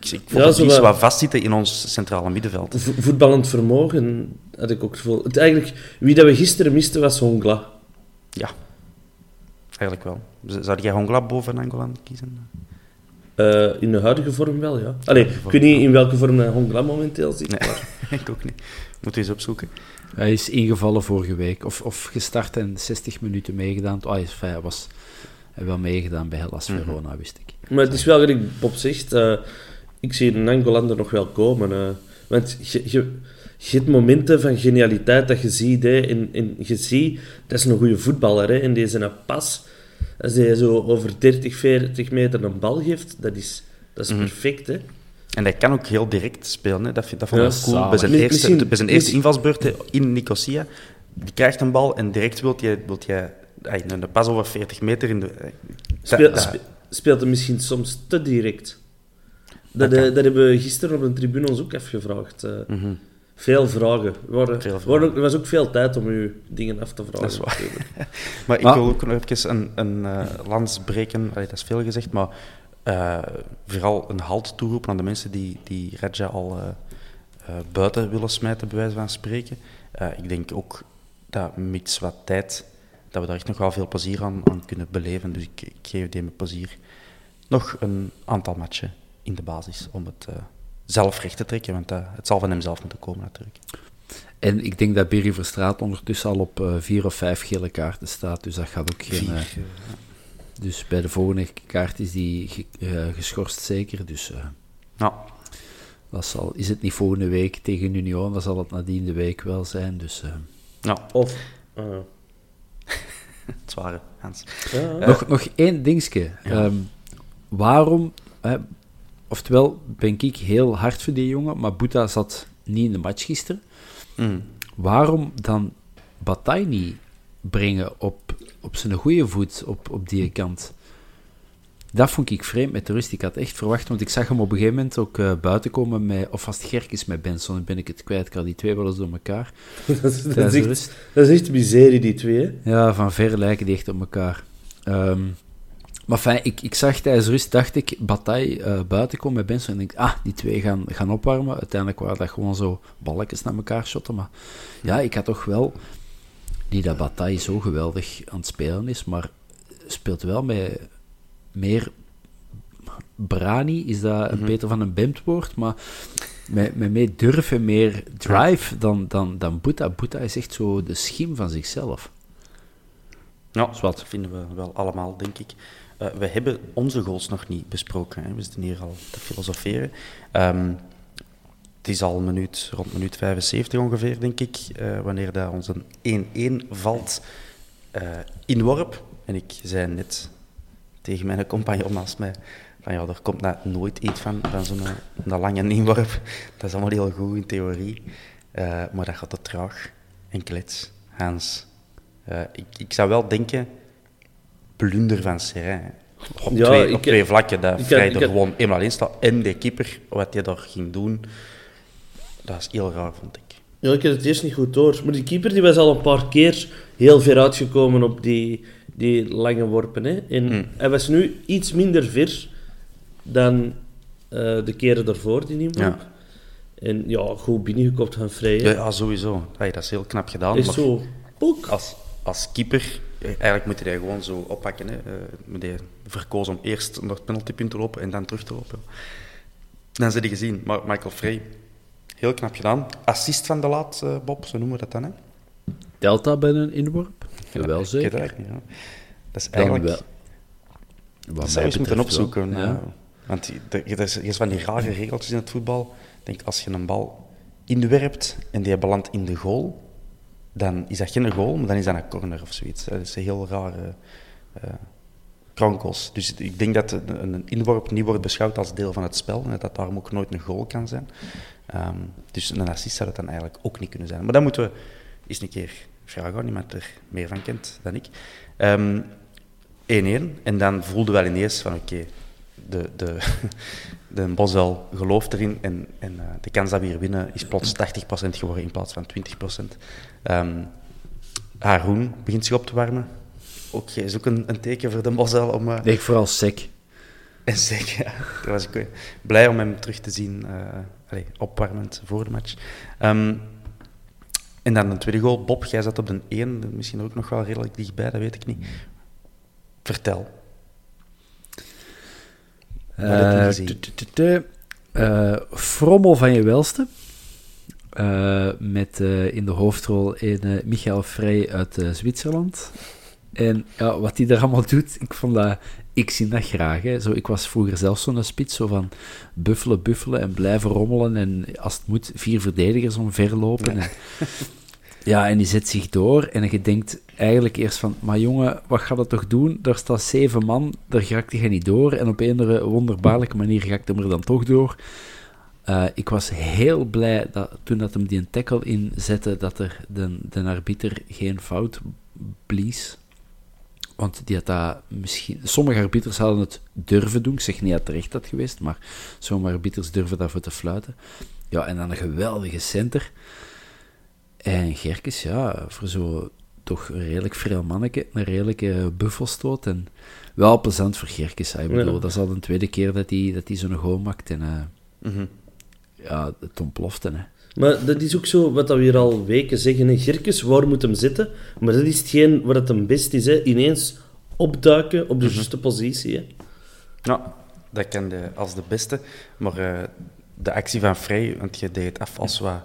ik, ik vond Ja, het zo niet zo wel. wat vastzitten in ons centrale middenveld. Vo- voetballend vermogen had ik ook het gevoel. Het, eigenlijk, wie dat we gisteren misten was Hongla. Ja, eigenlijk wel. Zou jij Hongla boven Angolan kiezen? Eh, in de huidige vorm wel, ja. Allee, ik weet niet in welke vorm Hongla momenteel zit. Nee, maar- ik ook niet. Moeten we eens opzoeken. Hij is ingevallen vorige week. Of, of gestart en 60 minuten meegedaan. Oh, hij, is, hij was hij wel meegedaan bij Hellas Mhm. Verona, wist ik. Maar het is wel, gelijk Bob zegt, eh, ik zie een Angolander nog wel komen. eh. want je, je, je hebt momenten van genialiteit dat je ziet. Hè, en, en je ziet, dat is een goede voetballer. Hè, en deze een pas, als hij zo over 30, 40 meter een bal geeft, dat is, dat is Mhm. perfect. Hè. En hij kan ook heel direct spelen. Hè. Dat, dat vond ik Ja, cool. Bij zijn, eerste, bij zijn eerste invalsbeurt hè, in Nicosia, die krijgt een bal en direct wilt je, wilt je een pas over 40 meter in de... eh, Speel, speelt hij misschien soms te direct. Dat, Dat eh, dat hebben we gisteren op een tribune ons ook afgevraagd. Mhm. Veel vragen. Er, waren, Veel er vragen. waren ook- er was ook veel tijd om u dingen af te vragen. Dat is waar. Maar ik Maar- wil ook nog even een, een eh, lans breken. Allee, dat is veel gezegd, maar eh, vooral een halt toeroepen aan de mensen die, die Raja al eh, eh, buiten willen smijten, bij wijze van spreken. Eh, ik denk ook dat mits wat tijd, dat we daar echt nog wel veel plezier aan, aan kunnen beleven. Dus ik, ik geef die met plezier nog een aantal matchen in de basis om het eh, zelf recht te trekken, want eh, het zal van hem zelf moeten komen natuurlijk. En ik denk dat Berry Verstraat ondertussen al op eh, vier of vijf gele kaarten staat. Dus dat gaat ook geen... Vier, eh, dus bij de volgende kaart is die ge- eh, geschorst zeker. Dus eh, nou, dat zal, is het niet volgende week tegen Union, dan zal het nadien de week wel zijn. Dus, eh, nou, Of... eh, het zware, Hans. nog, nog één dingetje. Ehm, waarom, hè, oftewel ben ik heel hard voor die jongen, maar Boeta zat niet in de match gisteren. Mm. Waarom dan Bataille niet brengen op, op zijn goede voet op, op die kant? Dat vond ik vreemd met de rust. Ik had echt verwacht, want ik zag hem op een gegeven moment ook eh, buiten komen met, of vast Gerkes met Benson, dan ben ik het kwijt. Ik had die twee wel eens door elkaar. dat, is, dat, is echt, dat is echt miserie, die twee. hè. Ja, van ver lijken die echt op elkaar. Ehm, maar fijn, ik, ik zag tijdens rust, dacht ik, Bataille eh, buiten komen met Benson. En ik ah, die twee gaan, gaan opwarmen. Uiteindelijk waren dat gewoon zo balletjes naar elkaar shotten. Maar ja, ik had toch wel... Niet dat Bataille zo geweldig aan het spelen is, maar speelt wel met meer... Brani, is dat een Mhm. beter van een Bemtwoord, maar met, met meer durf en meer drive dan, dan, dan Boeta. Boeta is echt zo de schim van zichzelf. Ja, Zwat. dat vinden we wel allemaal, denk ik. Eh, we hebben onze goals nog niet besproken. Hè. We zitten hier al te filosoferen. Ehm, het is al minuut, rond minuut 75 ongeveer, denk ik, eh, wanneer dat onze 1-1 valt eh, inworp. En ik zei net tegen mijn compagnon naast mij, van ja, er komt nou nooit iets van, van zo'n lange inworp. Dat is allemaal heel goed in theorie, maar dat gaat te traag en klets. Hans, ik, ik zou wel denken, blunder van Serrain. Op, Ja, twee, ik- op twee vlakken, dat Vrij er gewoon eenmaal in staat. En de keeper, wat hij daar ging doen, dat is heel raar, vond ik. Ja, ik had het eerst niet goed door. Maar die keeper die was al een paar keer heel ver uitgekomen op die, die lange worpen. Hè. En Hmm. hij was nu iets minder ver dan eh, de keren daarvoor, die niet Ja. En ja, goed binnengekopt van Vrij. Ja, ja sowieso. Hey, dat is heel knap gedaan. Is maar zo... Poek. als, als keeper, eigenlijk moet je die gewoon zo oppakken. Hè. Je verkozen om eerst naar het penaltypunt te lopen en dan terug te lopen. Dan zit je gezien. Maar Michael Frey, heel knap gedaan. Assist van de laat, eh, Bob, zo noemen we dat dan. Hè? Delta bij een inworp? Jawel, Ik weet zeker. het eigenlijk niet. Ja. Dat is Dan eigenlijk... wel. Dat Wat moeten wel. opzoeken. Ja. eh, want die- de- er is, is van die rare regeltjes in het voetbal. Ik denk, als je een bal inwerpt en die belandt in de goal, dan is dat geen goal, maar dan is dat een corner of zoiets. Dat is een heel rare eh krankels. Dus ik denk dat een, inworp niet wordt beschouwd als deel van het spel en dat dat daarom ook nooit een goal kan zijn. Ehm, dus een assist zou dat dan eigenlijk ook niet kunnen zijn. Maar dan moeten we eens een keer vragen aan iemand er meer van kent dan ik. Ehm, 1-1. En dan voelden we wel ineens van oké, de, de, de Bosel gelooft erin en, en eh, de kans dat we hier winnen is plots 80% geworden in plaats van 20%. Ehm Haroun begint zich op te warmen. Ook, is ook een, een teken voor de Bosel om... eh, Nee, ik vooral sec. en zeker, ja. Daar was ik eh, blij om hem terug te zien, eh, allee, opwarmend voor de match. Ehm, en dan een tweede goal. Bob, jij zat op de 1, misschien ook nog wel redelijk dichtbij, dat weet ik niet. Vertel. Wat heb je Eh, gezien? tu- tu- tu- tu. Eh, Frommel van je welste. Eh, met eh, in de hoofdrol een eh, Michael Frey uit eh, Zwitserland. En ja, wat hij daar allemaal doet, ik vond dat... Ik zie dat graag. Hè. Zo, ik was vroeger zelf zo'n spits, zo van buffelen, buffelen en blijven rommelen. En als het moet, vier verdedigers omverlopen. En, ja, en die zet zich door. En je denkt eigenlijk eerst van... Maar jongen, wat gaat dat toch doen? Daar staat zeven man, daar raakt hij niet door. En op een wonderbaarlijke manier raakt hem er dan toch door. Eh, ik was heel blij dat toen dat hem die een tackle inzette, dat er de, de arbiter geen fout blies. Want die had dat misschien... Sommige arbiters hadden het durven doen. Ik zeg niet dat terecht had geweest, maar sommige arbiters durven daarvoor te fluiten. Ja, en dan een geweldige center. En Gerkes, ja, voor zo toch een redelijk vrij manneke, een redelijke buffelstoot. En wel plezant voor Gerkes. hè. Ik bedoel, Ja. dat is al de tweede keer dat hij dat hij zo'n goal maakt. En eh, Mhm. ja, het ontplofte. Hè. Maar dat is ook zo wat dat we hier al weken zeggen. hè. Gerkes, waar moet hem zitten? Maar dat is hetgeen waar het hem best is. Hè. Ineens opduiken op de juiste positie. Hè. Ja, dat kan de, als de beste. Maar eh, de actie van Frey, want je deed het af als wat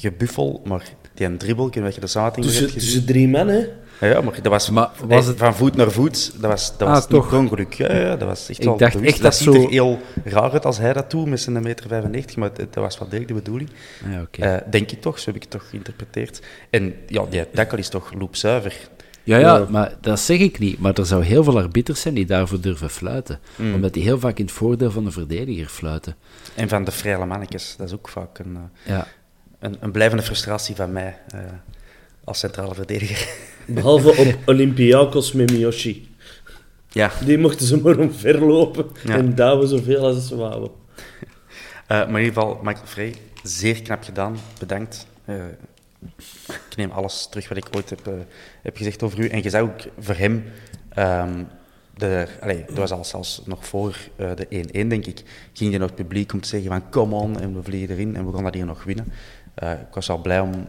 gebuffel, maar die een dribbel, weet je de nog Tussen, tussen drie man, hè. Ja, ja, maar dat was, Maar was het- van voet naar voet, dat was, dat Ah, was toch? ongeluk. Ja, ja, dat was echt Ik wel dacht bewust. echt dat dat ziet zo- er heel raar uit als hij dat doet, met zijn meter 95, maar dat dat was wel degelijk de bedoeling. Ah, Ja, oké. Eh, denk ik toch, zo heb ik het toch geïnterpreteerd. En ja, die tackle is toch loopzuiver. Ja, ja, Ja. maar dat zeg ik niet. Maar er zou heel veel arbiters zijn die daarvoor durven fluiten. Mm. Omdat die heel vaak in het voordeel van de verdediger fluiten. En van de vrije mannetjes, dat is ook vaak een, eh, Ja. Een, een blijvende frustratie van mij eh, als centrale verdediger. Behalve op Olympiakos met Miyoshi. ja, Die mochten ze maar omverlopen Ja. en douwen zoveel als ze wouden. Eh, maar in ieder geval, Michael Frey, zeer knap gedaan. Bedankt. Eh, ik neem alles terug wat ik ooit heb, eh, heb gezegd over u. En je zou ook voor hem... ehm de, allee, dat was al zelfs nog voor eh, de 1-1, denk ik. Ging hij naar het publiek om te zeggen van come on, en we vliegen erin en we gaan dat hier nog winnen. Eh, ik was al blij om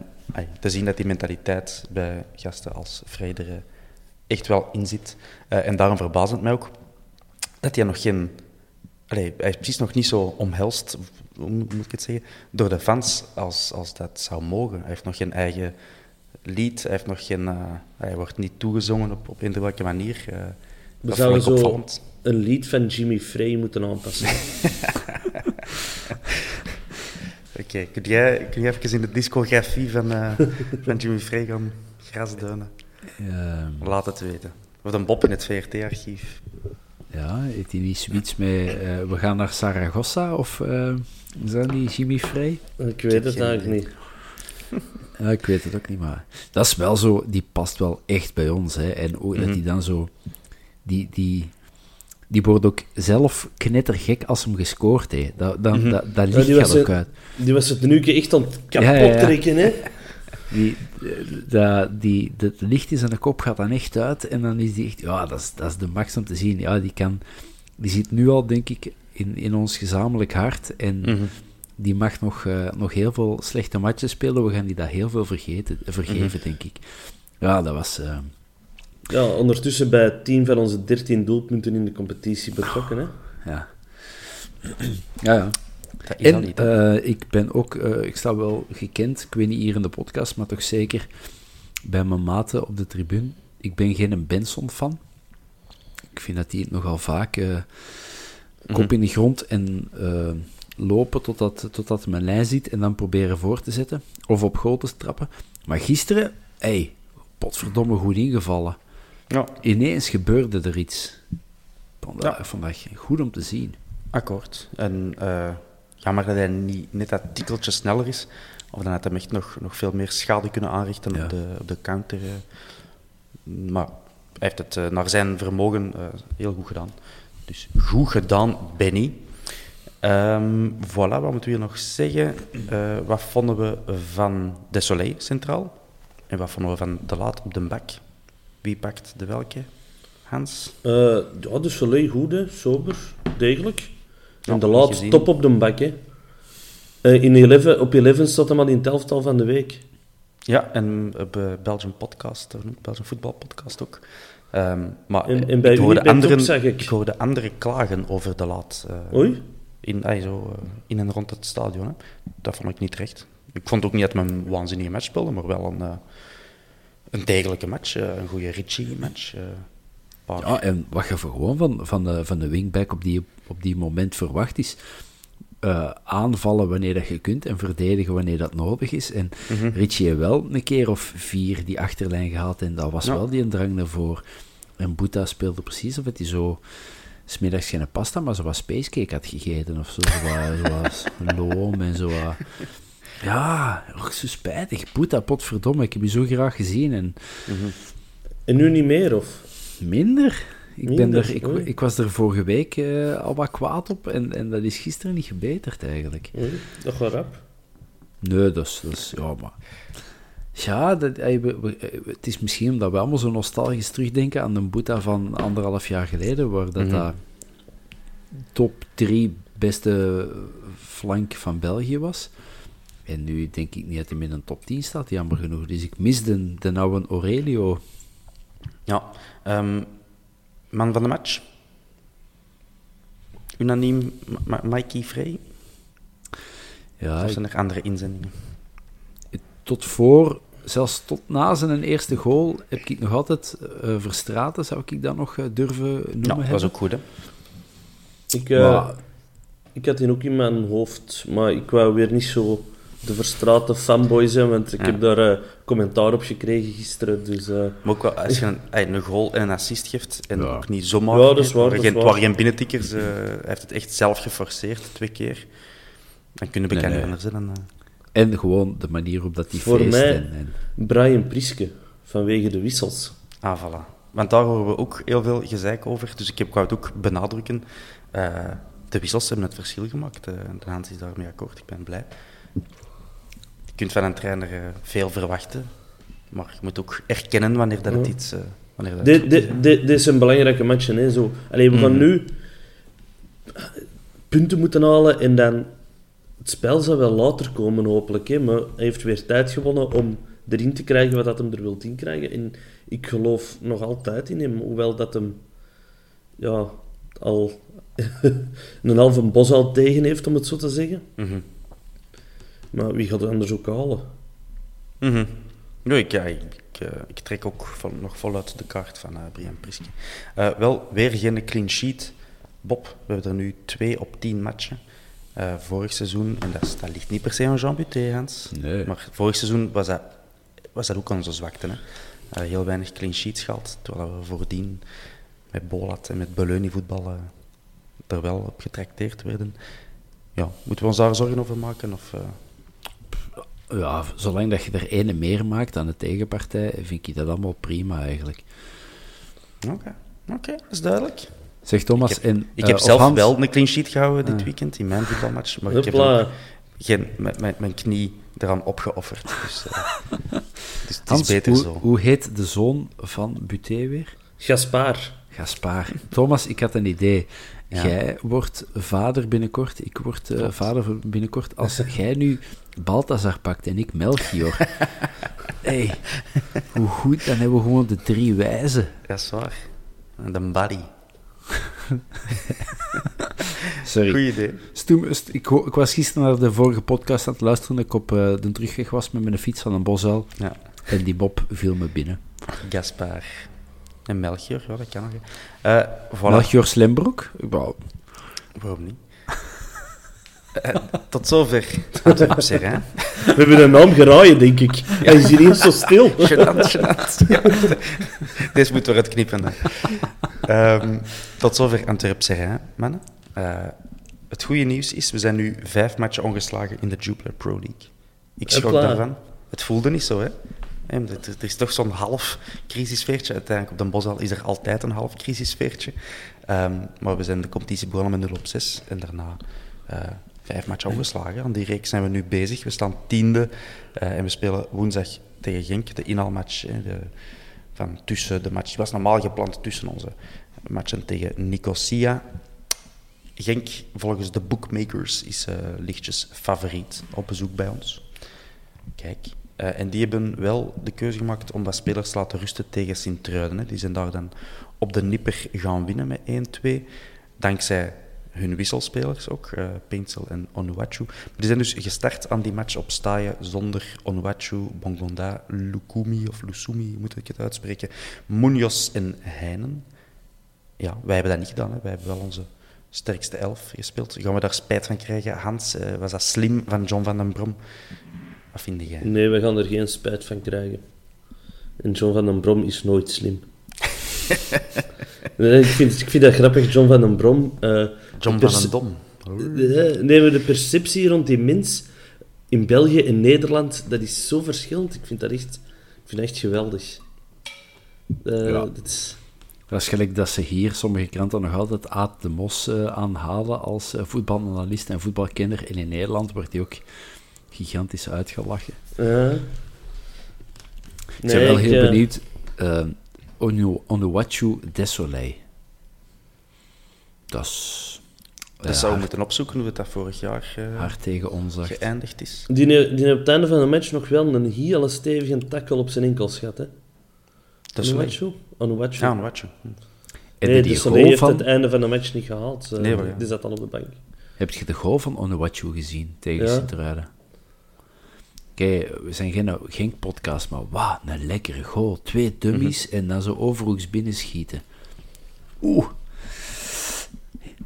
te zien dat die mentaliteit bij gasten als Frey er eh, echt wel in zit. Eh, en daarom verbaast het mij ook dat hij nog geen Allee, hij is precies nog niet zo omhelst, hoe moet ik het zeggen, door de fans als, als dat zou mogen. Hij heeft nog geen eigen lied, hij, heeft nog geen, eh, hij wordt niet toegezongen op, op eender welke manier. We zouden zo opvallend. een lied van Jimmy Frey moeten aanpassen. Oké, kun, jij, kun jij even in de discografie van, uh, van Jimmy Frey gaan grasduinen? Ehm, Laat het weten. Of een Bob in het VRT-archief. ja, heeft hij niet zoiets met... eh, we gaan naar Saragossa, of eh, is dat niet Jimmy Frey? Ik weet het eigenlijk niet. Ja, ik weet het ook niet, maar dat is wel zo, die past wel echt bij ons. Hè. En ook dat Mhm. die dan zo, die, die, die wordt ook zelf knettergek als hem gescoord heeft. Dat, dat, Mhm. dat, dat Ja, licht die gaat ook een- uit. Die was het nu echt aan het ja, kapot ja. trekken, hè? Die, eh, dat, die, dat licht in zijn kop gaat dan echt uit en dan is die echt, ja, dat is, dat is de max om te zien. Ja, die kan, die zit nu al, denk ik, in, in ons gezamenlijk hart en Mhm. die mag nog, eh, nog heel veel slechte matches spelen. We gaan die dat heel veel vergeten, vergeven, Mhm. denk ik. Ja, dat was... eh, Ja, ondertussen bij 10 van onze 13 doelpunten in de competitie betrokken, hè? Ja. ja, ja. Dat is al En niet, eh, ik ben ook, eh, ik sta wel gekend, ik weet niet hier in de podcast, maar toch zeker bij mijn maten op de tribune. Ik ben geen Benson-fan. Ik vind dat die het nogal vaak eh, kop Mhm. in de grond en lopen totdat, totdat mijn lijn ziet en dan proberen voor te zetten. Of op goal te trappen. Maar gisteren, hey, potverdomme goed ingevallen. Ja, Ineens gebeurde er iets. Vandaag, goed om te zien. akkoord. En eh, jammer dat hij niet net dat tikkeltje sneller is. Of dan had hij echt nog, nog veel meer schade kunnen aanrichten Ja. op, de, op de counter. eh. Maar hij heeft het eh, naar zijn vermogen heel goed gedaan. Dus goed gedaan, Benny. Ehm voilà, wat moeten we hier nog zeggen? Wat vonden we van De Soleil centraal? En wat vonden we van De Laat op de bak? Wie pakt de welke? Hans? Eh ja, dus Soleil goed, hè? Sober, degelijk. Ja, en de niet laat gezien. top op de bak, hè? Eh, in 11, op 11 staat hem al in het elftal van de week. Ja, en op eh, Belgian Podcast, of niet? Belgian Voetbal Podcast ook. Ehm, maar En- en bij ik, hoorde anderen, ik. hoorde anderen klagen over de laat. eh, Oei. in, ay, zo, in en rond het stadion. Hè. Dat vond ik niet recht. Ik vond ook niet dat men een waanzinnige match speelde, maar wel een, een degelijke match. eh, een goede Ritchie-match. eh. Ja, en wat je gewoon van, van, de, van de wingback op die, op die moment verwacht is, eh, aanvallen wanneer dat je kunt en verdedigen wanneer dat nodig is. En Mhm. Richie heeft wel een keer of vier die achterlijn gehad en dat was Ja. wel die een drang ervoor. En Boeta speelde precies of het hij zo smiddags geen pasta, maar zo wat spacecake had gegeten of zo. Zo wat, zo wat loom en zo wat... Ja, och, zo spijtig. Boeta, potverdomme, ik heb je zo graag gezien en... En nu niet meer, of? Minder. Ik, ben er, ik, ik was er vorige week eh, al wat kwaad op en, en dat is gisteren niet gebeterd eigenlijk. Dat gaat rap. Nee, dat is, dat is ja, maar... Ja, dat, eh, het is misschien omdat we allemaal zo nostalgisch terugdenken aan de Boeta van anderhalf jaar geleden, waar dat, Mhm. dat top drie beste flank van België was. En nu denk ik niet dat hij in een top 10 staat, jammer genoeg. Dus ik mis de, de oude Aurelio. Ja. ehm, man van de match? Unaniem Ma- Ma- Mikey Frey? Ja, of zijn er andere inzendingen? tot voor, zelfs tot na zijn eerste goal, heb ik nog altijd eh Verstraten, zou ik dat nog eh, durven Ja, noemen dat was ook goed, hè? Ik, eh, Maar- ik had die ook in mijn hoofd, maar ik wou weer niet zo de verstraten fanboy zijn, want ik Ja. heb daar eh, commentaar op gekregen gisteren. Dus, eh, Maar ook wel, als je een, een goal en een assist geeft, en Ja. ook niet zomaar... Ja, dat is waar, waar dat geen, binnentikkers, eh, hij heeft het echt zelf geforceerd, twee keer. Dan kunnen Nee, bekender nee. anders zijn dan... En gewoon de manier op dat hij Voor feest. mij- En, en- Brian Priske, vanwege de wissels. Ah, voilà. Want daar horen we ook heel veel gezeik over. Dus ik heb- het ook benadrukken. Eh, de wissels hebben het verschil gemaakt. Eh, de Hans is daarmee akkoord. Ik ben blij. Je kunt van een trainer eh, veel verwachten. Maar je moet ook erkennen wanneer dat het Ja. iets... eh, wanneer dat Dit, is, hè. dit, dit is een belangrijke match. Hè, zo. Allee, we gaan Mhm. nu punten moeten halen en dan... Het spel zal wel later komen, hopelijk. Hè, maar hij heeft weer tijd gewonnen om erin te krijgen wat dat hem er wilt in krijgen. En ik geloof nog altijd in hem, hoewel dat hem ja, al een halve bos al tegen heeft, om het zo te zeggen. Mhm. Maar wie gaat het anders ook halen? Mhm. Nee, ik, ja, ik, ik, eh, ik trek ook vol- nog voluit de kaart van eh, Brian Priske. Eh, wel, weer geen clean sheet. Bob, we hebben er nu twee op tien matchen. Eh, vorig seizoen, en dat, ligt niet per se aan Jean Buté, Hans. Nee. Maar vorig seizoen was dat, was dat ook onze zwakte. Hè? Heel weinig clean sheets gehad, terwijl we voordien met Bolat en met Beleuni voetbal eh, er wel op getrakteerd werden. Ja, moeten we ons daar zorgen over maken? Of, eh, Ja, zolang dat je er ene meer maakt dan de tegenpartij, vind ik dat allemaal prima eigenlijk. Oké, oké, dat is duidelijk. Zeg Thomas, Ik heb, en, ik eh, heb of zelf Hans- wel een clean sheet gehouden dit weekend in mijn voetbalmatch, maar ik heb geen, mijn, mijn, knie eraan opgeofferd. Dus, eh, dus het is Hans, beter hoe, zo. hoe heet de zoon van Buté weer? Gaspar. Gaspar. Thomas, ik had een idee. Ja. Jij wordt vader binnenkort, ik word eh, vader voor binnenkort. Als jij nu Balthazar pakt en ik Melchior, hey, hoe goed, dan hebben we gewoon de drie wijzen. Dat is waar. En De body. Sorry. Goed idee. Stoem- st- ik, ik was gisteren naar de vorige podcast aan het luisteren dat ik op eh, de terugweg was met mijn fiets van een bosuil. Ja. En die Bob viel me binnen. Gaspar. En Melchior, ja, dat kan nog. Eh voilà. Melchior Slembroek? Wauw. Waarom niet? Eh, tot zover. Serrain. We hebben een naam geraaien, denk ik. Hij is hier eens zo stil. Gênant, gênant. Ja. Deze moeten we eruit knippen. hè. Ehm, tot zover Antwerp Serrain, mannen. Eh, het goede nieuws is, we zijn nu vijf matchen ongeslagen in de Jupiler Pro League. Ik schrok daarvan. Het voelde niet zo, hè. Hè, Er is toch zo'n half crisisfeertje. Uiteindelijk op Den Bosch is er altijd een half crisisfeertje. Ehm, maar we zijn de competitie begonnen met 0 op 6 en daarna eh, vijf matchen ongeslagen. Aan die reeks zijn we nu bezig. We staan tiende eh, en we spelen woensdag tegen Genk, de inhaalmatch. De, van tussen de match. Was normaal gepland tussen onze matchen tegen Nicosia. Genk, volgens de bookmakers, is eh, lichtjes favoriet op bezoek bij ons. Kijk. eh, en die hebben wel de keuze gemaakt om wat spelers te laten rusten tegen Sint-Truiden. Die zijn daar dan op de nipper gaan winnen met 1-2. Dankzij hun wisselspelers ook, eh Paintsel en Onuachu. Maar die zijn dus gestart aan die match op staaien zonder Onuachu, Bongonda, Lukumi of Lusumi, moet ik het uitspreken, Munoz en Heinen. Ja, wij hebben dat niet gedaan. Hè. Wij hebben wel onze sterkste elf gespeeld. Gaan we daar spijt van krijgen? Hans, eh, was dat slim van John van den Brom? Wat vind jij? Nee, we gaan er geen spijt van krijgen. En John van den Brom is nooit slim. nee, ik, vind, ik vind dat grappig, John van den Brom. eh, John van den Dom. Nee, maar de perceptie rond die mens in België en Nederland, dat is zo verschillend. Ik vind dat echt, ik vind dat echt geweldig. Ja. is- Dat is gelijk dat ze hier sommige kranten nog altijd Aad de Mos eh, aanhalen als eh, voetbalanalist en voetbalkenner. En in Nederland wordt hij ook gigantisch uitgelachen. ik Nee, ben wel heel benieuwd. eh Onu- Onuachu Desolé. Dat is... Dat eh, zou hard, moeten opzoeken hoe het dat vorig jaar eh, hard tegen ons geëindigd is. Die, die heeft op het einde van de match nog wel een hele stevige tackle op zijn enkels gehad. Hè? Dat is. Ja, Onuachu. Hm. Nee, die dus goal hij heeft van... het einde van de match niet gehaald. Eh, Nee, maar ja. Die zat dan op de bank. Heb je de goal van Onuachu gezien tegen Ja. Sint-Truiden? Oké, we zijn geen, geen podcast, maar wauw, een lekkere goal. Twee dummies Mhm. en dan zo overhoeks binnenschieten. Oeh.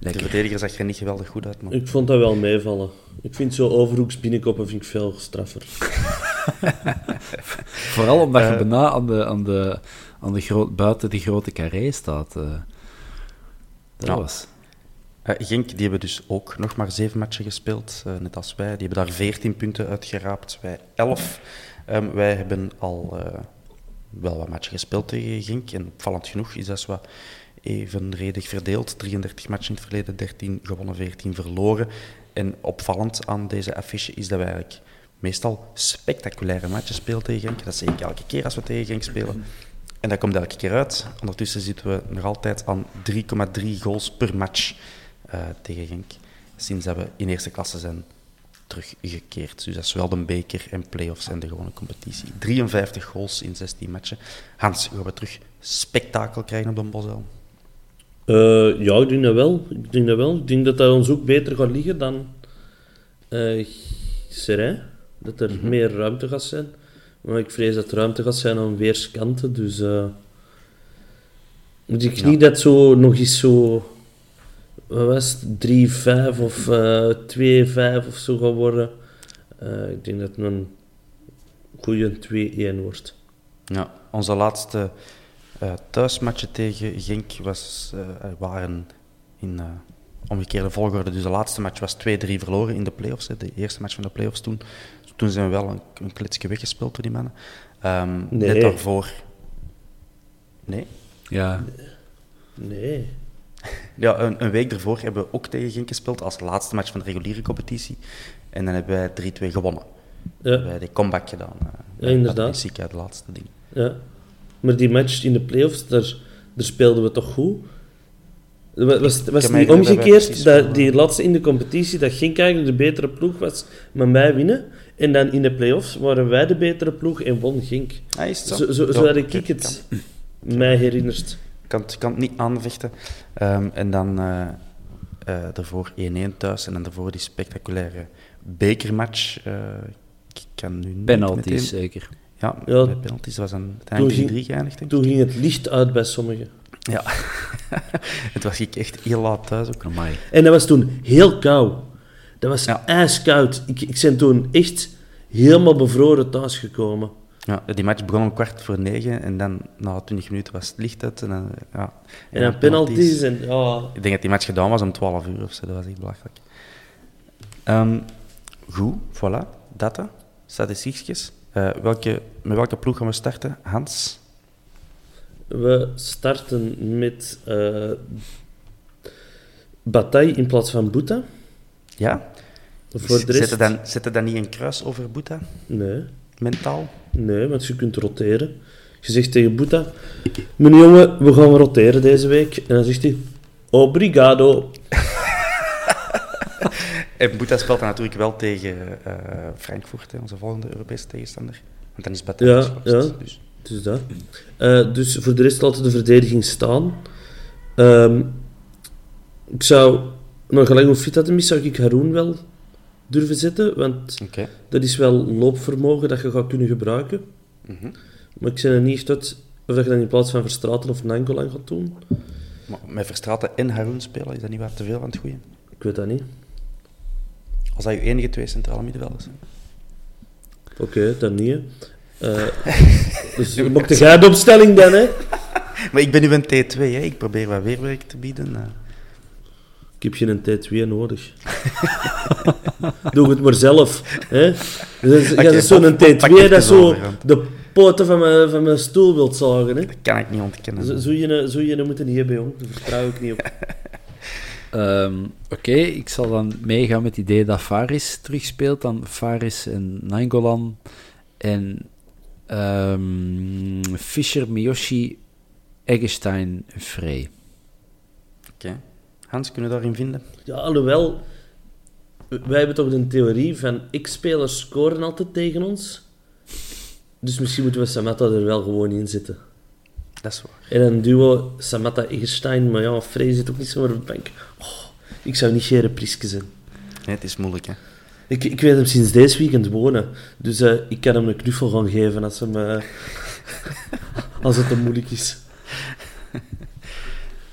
De verdediger zag er niet geweldig goed uit, man. Ik vond dat wel meevallen. Ik vind zo overhoeks binnenkoppen vind ik veel straffer. Vooral omdat Eh. je bijna aan de, aan de, aan de groot, buiten die grote carré staat. eh. dat Ja. was... Eh, Genk, die hebben dus ook nog maar zeven matchen gespeeld, eh, net als wij. Die hebben daar veertien punten uitgeraapt, wij elf. Ehm, wij hebben al eh, wel wat matchen gespeeld tegen Genk. En opvallend genoeg is dat zo wat evenredig verdeeld. 33 matchen in het verleden, 13 gewonnen, 14 verloren. En opvallend aan deze affiche is dat wij eigenlijk meestal spectaculaire matchen spelen tegen Genk. Dat zeg ik elke keer als we tegen Genk spelen. En dat komt elke keer uit. Ondertussen zitten we nog altijd aan 3,3 goals per match eh, tegen Genk. Sinds dat we in eerste klasse zijn teruggekeerd. Dus dat is wel de beker en play-offs en de gewone competitie. 53 goals in 16 matchen. Hans, gaan we terug spektakel krijgen op de Bosel? Eh, ja, ik denk dat wel. Ik denk dat wel. Ik denk dat dat ons ook beter gaat liggen dan Serijn. Dat er meer ruimte gaat zijn. Maar ik vrees dat er ruimte gaat zijn aan weerskanten. Dus eh, moet ik niet dat zo nog eens zo wat was het, 3-5 of eh 2-5 of zo gaat worden. Ik denk dat het een goede 2-1 wordt. Ja, onze laatste eh thuismatchen tegen Genk was, eh, waren in eh, omgekeerde volgorde. Dus de laatste match was 2-3 verloren in de playoffs. Hè, de eerste match van de playoffs toen. Toen zijn we wel een, een klitsje weggespeeld door die mannen. Ehm, Nee. Net daarvoor... Nee? Ja, Nee. Ja, een, een week ervoor hebben we ook tegen Genk gespeeld als laatste match van de reguliere competitie. En dan hebben wij 3-2 gewonnen. Ja, Wij hebben die comeback gedaan. eh, Ja, inderdaad. uit Muziek uit de laatste ding. ja. Maar die match in de playoffs, daar, daar speelden we toch goed. Was, was, kan niet omgekeerd dat die eh, laatste in de competitie, dat Genk eigenlijk de betere ploeg was, maar wij winnen? En dan in de playoffs waren wij de betere ploeg en won Genk. Ah, is het zo? Zo, zo, had ik het mij herinnerd. kan, het- kan het niet aanvechten. Ehm, en dan eh eh, daarvoor 1-1 thuis en dan daarvoor die spectaculaire bekermatch. eh, ik kan nu meteen- zeker. Ja, Ja. met penalties was dan uiteindelijk ging- 3 geëindigd. Toen ging het licht uit bij sommigen. Ja. het was ik echt heel laat thuis ook. Amai. En dat was toen heel koud. Dat was Ja. ijskoud. Ik, ik ben toen echt helemaal bevroren thuisgekomen. Ja, die match begon om kwart voor negen en dan na 20 minuten was het licht uit. En dan, ja, En dan penalties en... Ja, Ik denk dat die match gedaan was om 12 uur of zo, dat was echt belachelijk. Ehm, goed, voilà, data, statistiekjes. Eh, welke, met welke ploeg gaan we starten? Hans? we starten met eh Bataille in plaats van Boeta. Ja? Voor de rest... Zet er dan, zet er dan niet een kruis over Boeta, Nee, mentaal? nee, want je kunt roteren. Je zegt tegen Boeta... Mijn jongen, we gaan roteren deze week. En dan zegt hij... Obrigado. En Boeta speelt dan natuurlijk wel tegen eh, Frankfurt, hè, onze volgende Europese tegenstander. Want dan is Bata Ja, geschorst, ja. Dus. Dus dat. Eh, dus voor de rest laten de verdediging staan. Ehm, ik zou, nog gelijk hoe fit dat hem is, zou ik Haroon wel durven zetten. Want dat is wel loopvermogen dat je gaat kunnen gebruiken. Mhm. Maar ik ben er niet echt uit of dat je dan in plaats van Verstraten of Nangolan gaat doen. Maar met Verstraten en Haroun spelen, is dat niet wat te veel van het goede? Ik weet dat niet. Als dat je enige twee centrale middenvelders zijn. Oké, dan niet. Eh, dus jij de opstelling dan, hè? Maar ik ben nu een T2, hè. ik probeer wat weerwerk te bieden. eh. Ik heb geen T2 nodig. Doe het maar zelf. Hè? Dus, Oké, jij bent zo'n Bob- Bob pakt T2 even dat zo over, de poten van mijn, van mijn stoel wilt zagen. Hè? Dat kan ik niet ontkennen. Zo, zo je, zo je moeten niet hebben, jong. Daar vertrouw ik niet op. Ehm, Oké, ik zal dan meegaan met het idee dat Faris terugspeelt. Dan Faris en Nainggolan. En ehm, Fischer, Miyoshi, Eggestein, Frey. Oké. Hans, kunnen we daarin vinden? Ja, alhoewel... Wij hebben toch de theorie van X-spelers scoren altijd tegen ons. Dus misschien moeten we Samatta er wel gewoon in zitten. Dat is waar. En een duo Samatta-Eggestein, maar ja, Frey zit ook niet zo op de bank. Oh, ik zou niet geen reprise zijn. Nee, het is moeilijk, hè. Ik, ik weet hem sinds deze weekend wonen. Dus eh, ik kan hem een knuffel gaan geven als, hem, eh, als het te moeilijk is.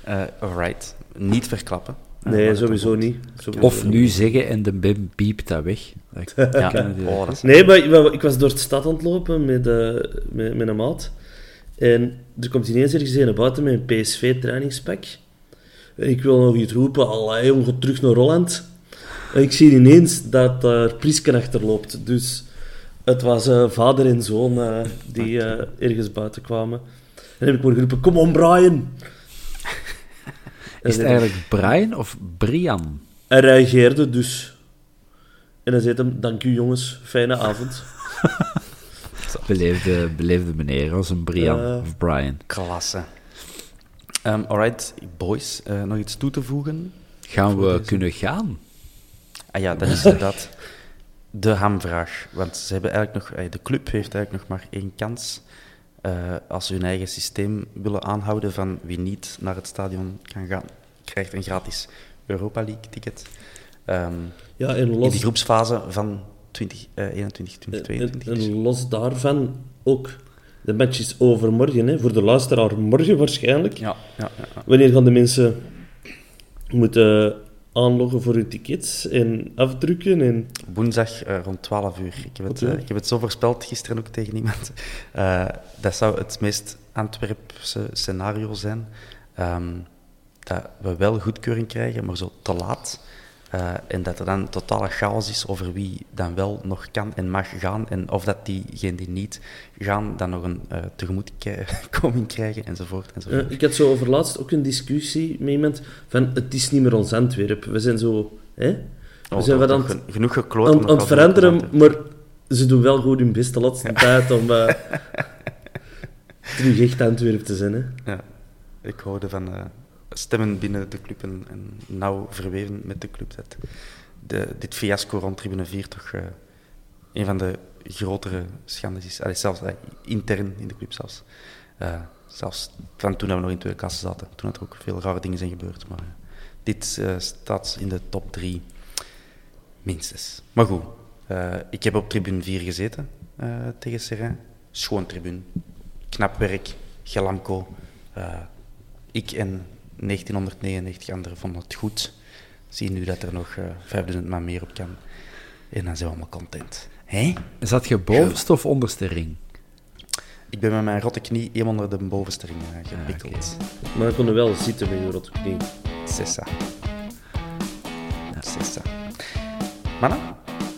Eh alright. Niet verklappen. Nee, sowieso niet. Sowieso Of nu zeggen en de Bim piept dat weg. Ja, oh, dat is... Nee, maar ik, was door de stad aan het lopen met, eh, met, met een maat. En er komt ineens ergens een buiten met een PSV-trainingspak. Ik wil nog iets roepen, allee, jong, ga terug naar Holland. En ik zie ineens dat er Priesken achter loopt. Dus het was eh, vader en zoon eh, die eh, ergens buiten kwamen. En dan heb ik maar geroepen, kom on Brian! Is het En eigenlijk Brian of Brian? Hij reageerde dus. En hij zei hem, dank u jongens, fijne avond. Beleefde, beleefde meneer als een Brian Ja. of Brian. Klasse. Ehm alright, boys. eh, nog iets toe te voegen? Gaan we deze. kunnen gaan? Ah ja, dat is inderdaad de hamvraag. Want ze hebben eigenlijk nog, eh, de club heeft eigenlijk nog maar één kans. eh, als ze hun eigen systeem willen aanhouden van wie niet naar het stadion kan gaan, krijgt een gratis Europa League ticket. Ehm, Ja, in los, die groepsfase van 2021, en, 2022. en los daarvan ook, de match is overmorgen, hè, voor de luisteraar morgen waarschijnlijk. Ja, ja, ja. Wanneer gaan de mensen moeten aanloggen voor uw tickets en afdrukken. En... Woensdag uh, rond 12 uur. Ik heb, het, uh, ik heb het zo voorspeld gisteren ook tegen iemand. Uh, dat zou het meest Antwerpse scenario zijn. Um, dat we wel goedkeuring krijgen, maar zo te laat. Uh, en dat er dan totale chaos is over wie dan wel nog kan en mag gaan. En of dat diegenen die niet gaan, dan nog een uh, tegemoetkoming krijgen, enzovoort. enzovoort. Uh, ik had zo over laatst ook een discussie met iemand van het is niet meer ons Antwerp. We zijn zo... Hè? We oh, zijn wat aan, gen genoeg gekloot. aan, aan het veranderen, maar ze doen wel goed hun best de laatste ja. tijd om terug echt Antwerp te zijn. Hè? Ja, ik hoorde van stemmen binnen de club en, nauw verweven met de club. Dat de, dit fiasco rond Tribune 4 toch uh, een van de grotere schandes is. Allee, zelfs uh, intern in de club zelfs. Uh, zelfs van toen we nog in tweede klasse zaten. Toen er ook veel rare dingen zijn gebeurd. Maar dit staat in de top 3 minstens. Maar goed, ik heb op tribune 4 gezeten tegen Serrain. Schoon tribune. Knap werk. Galamco. ik en 1999 anderen vonden het goed. Zie nu dat er nog 5000 man meer op kan. En dan zijn we allemaal content. Hé? Zat je bovenste of onderste ring? Ik ben met mijn rotte knie helemaal onder de bovenste ring uh, gepikkeld. Ah, okay. Maar dan kon je wel zitten met je rotte knie. C'est ça. Ja. C'est ça. Mannen,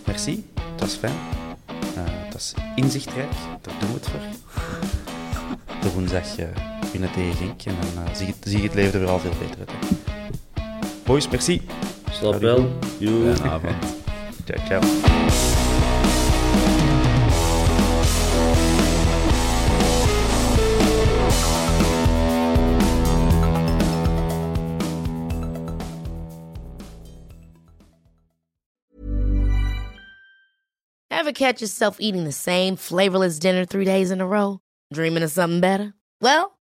merci. Het was fijn. Uh, het was inzichtrijk. Daar doen we het voor. De woensdag uh, winnen tegen Genk. En dan uh, zie, je, zie je het leven er weer al veel beter uit. Boys, merci. Slaap wel. Joe. avond. ciao, ciao. Ever catch yourself eating the same flavorless dinner three days in a row? Dreaming of something better? Well,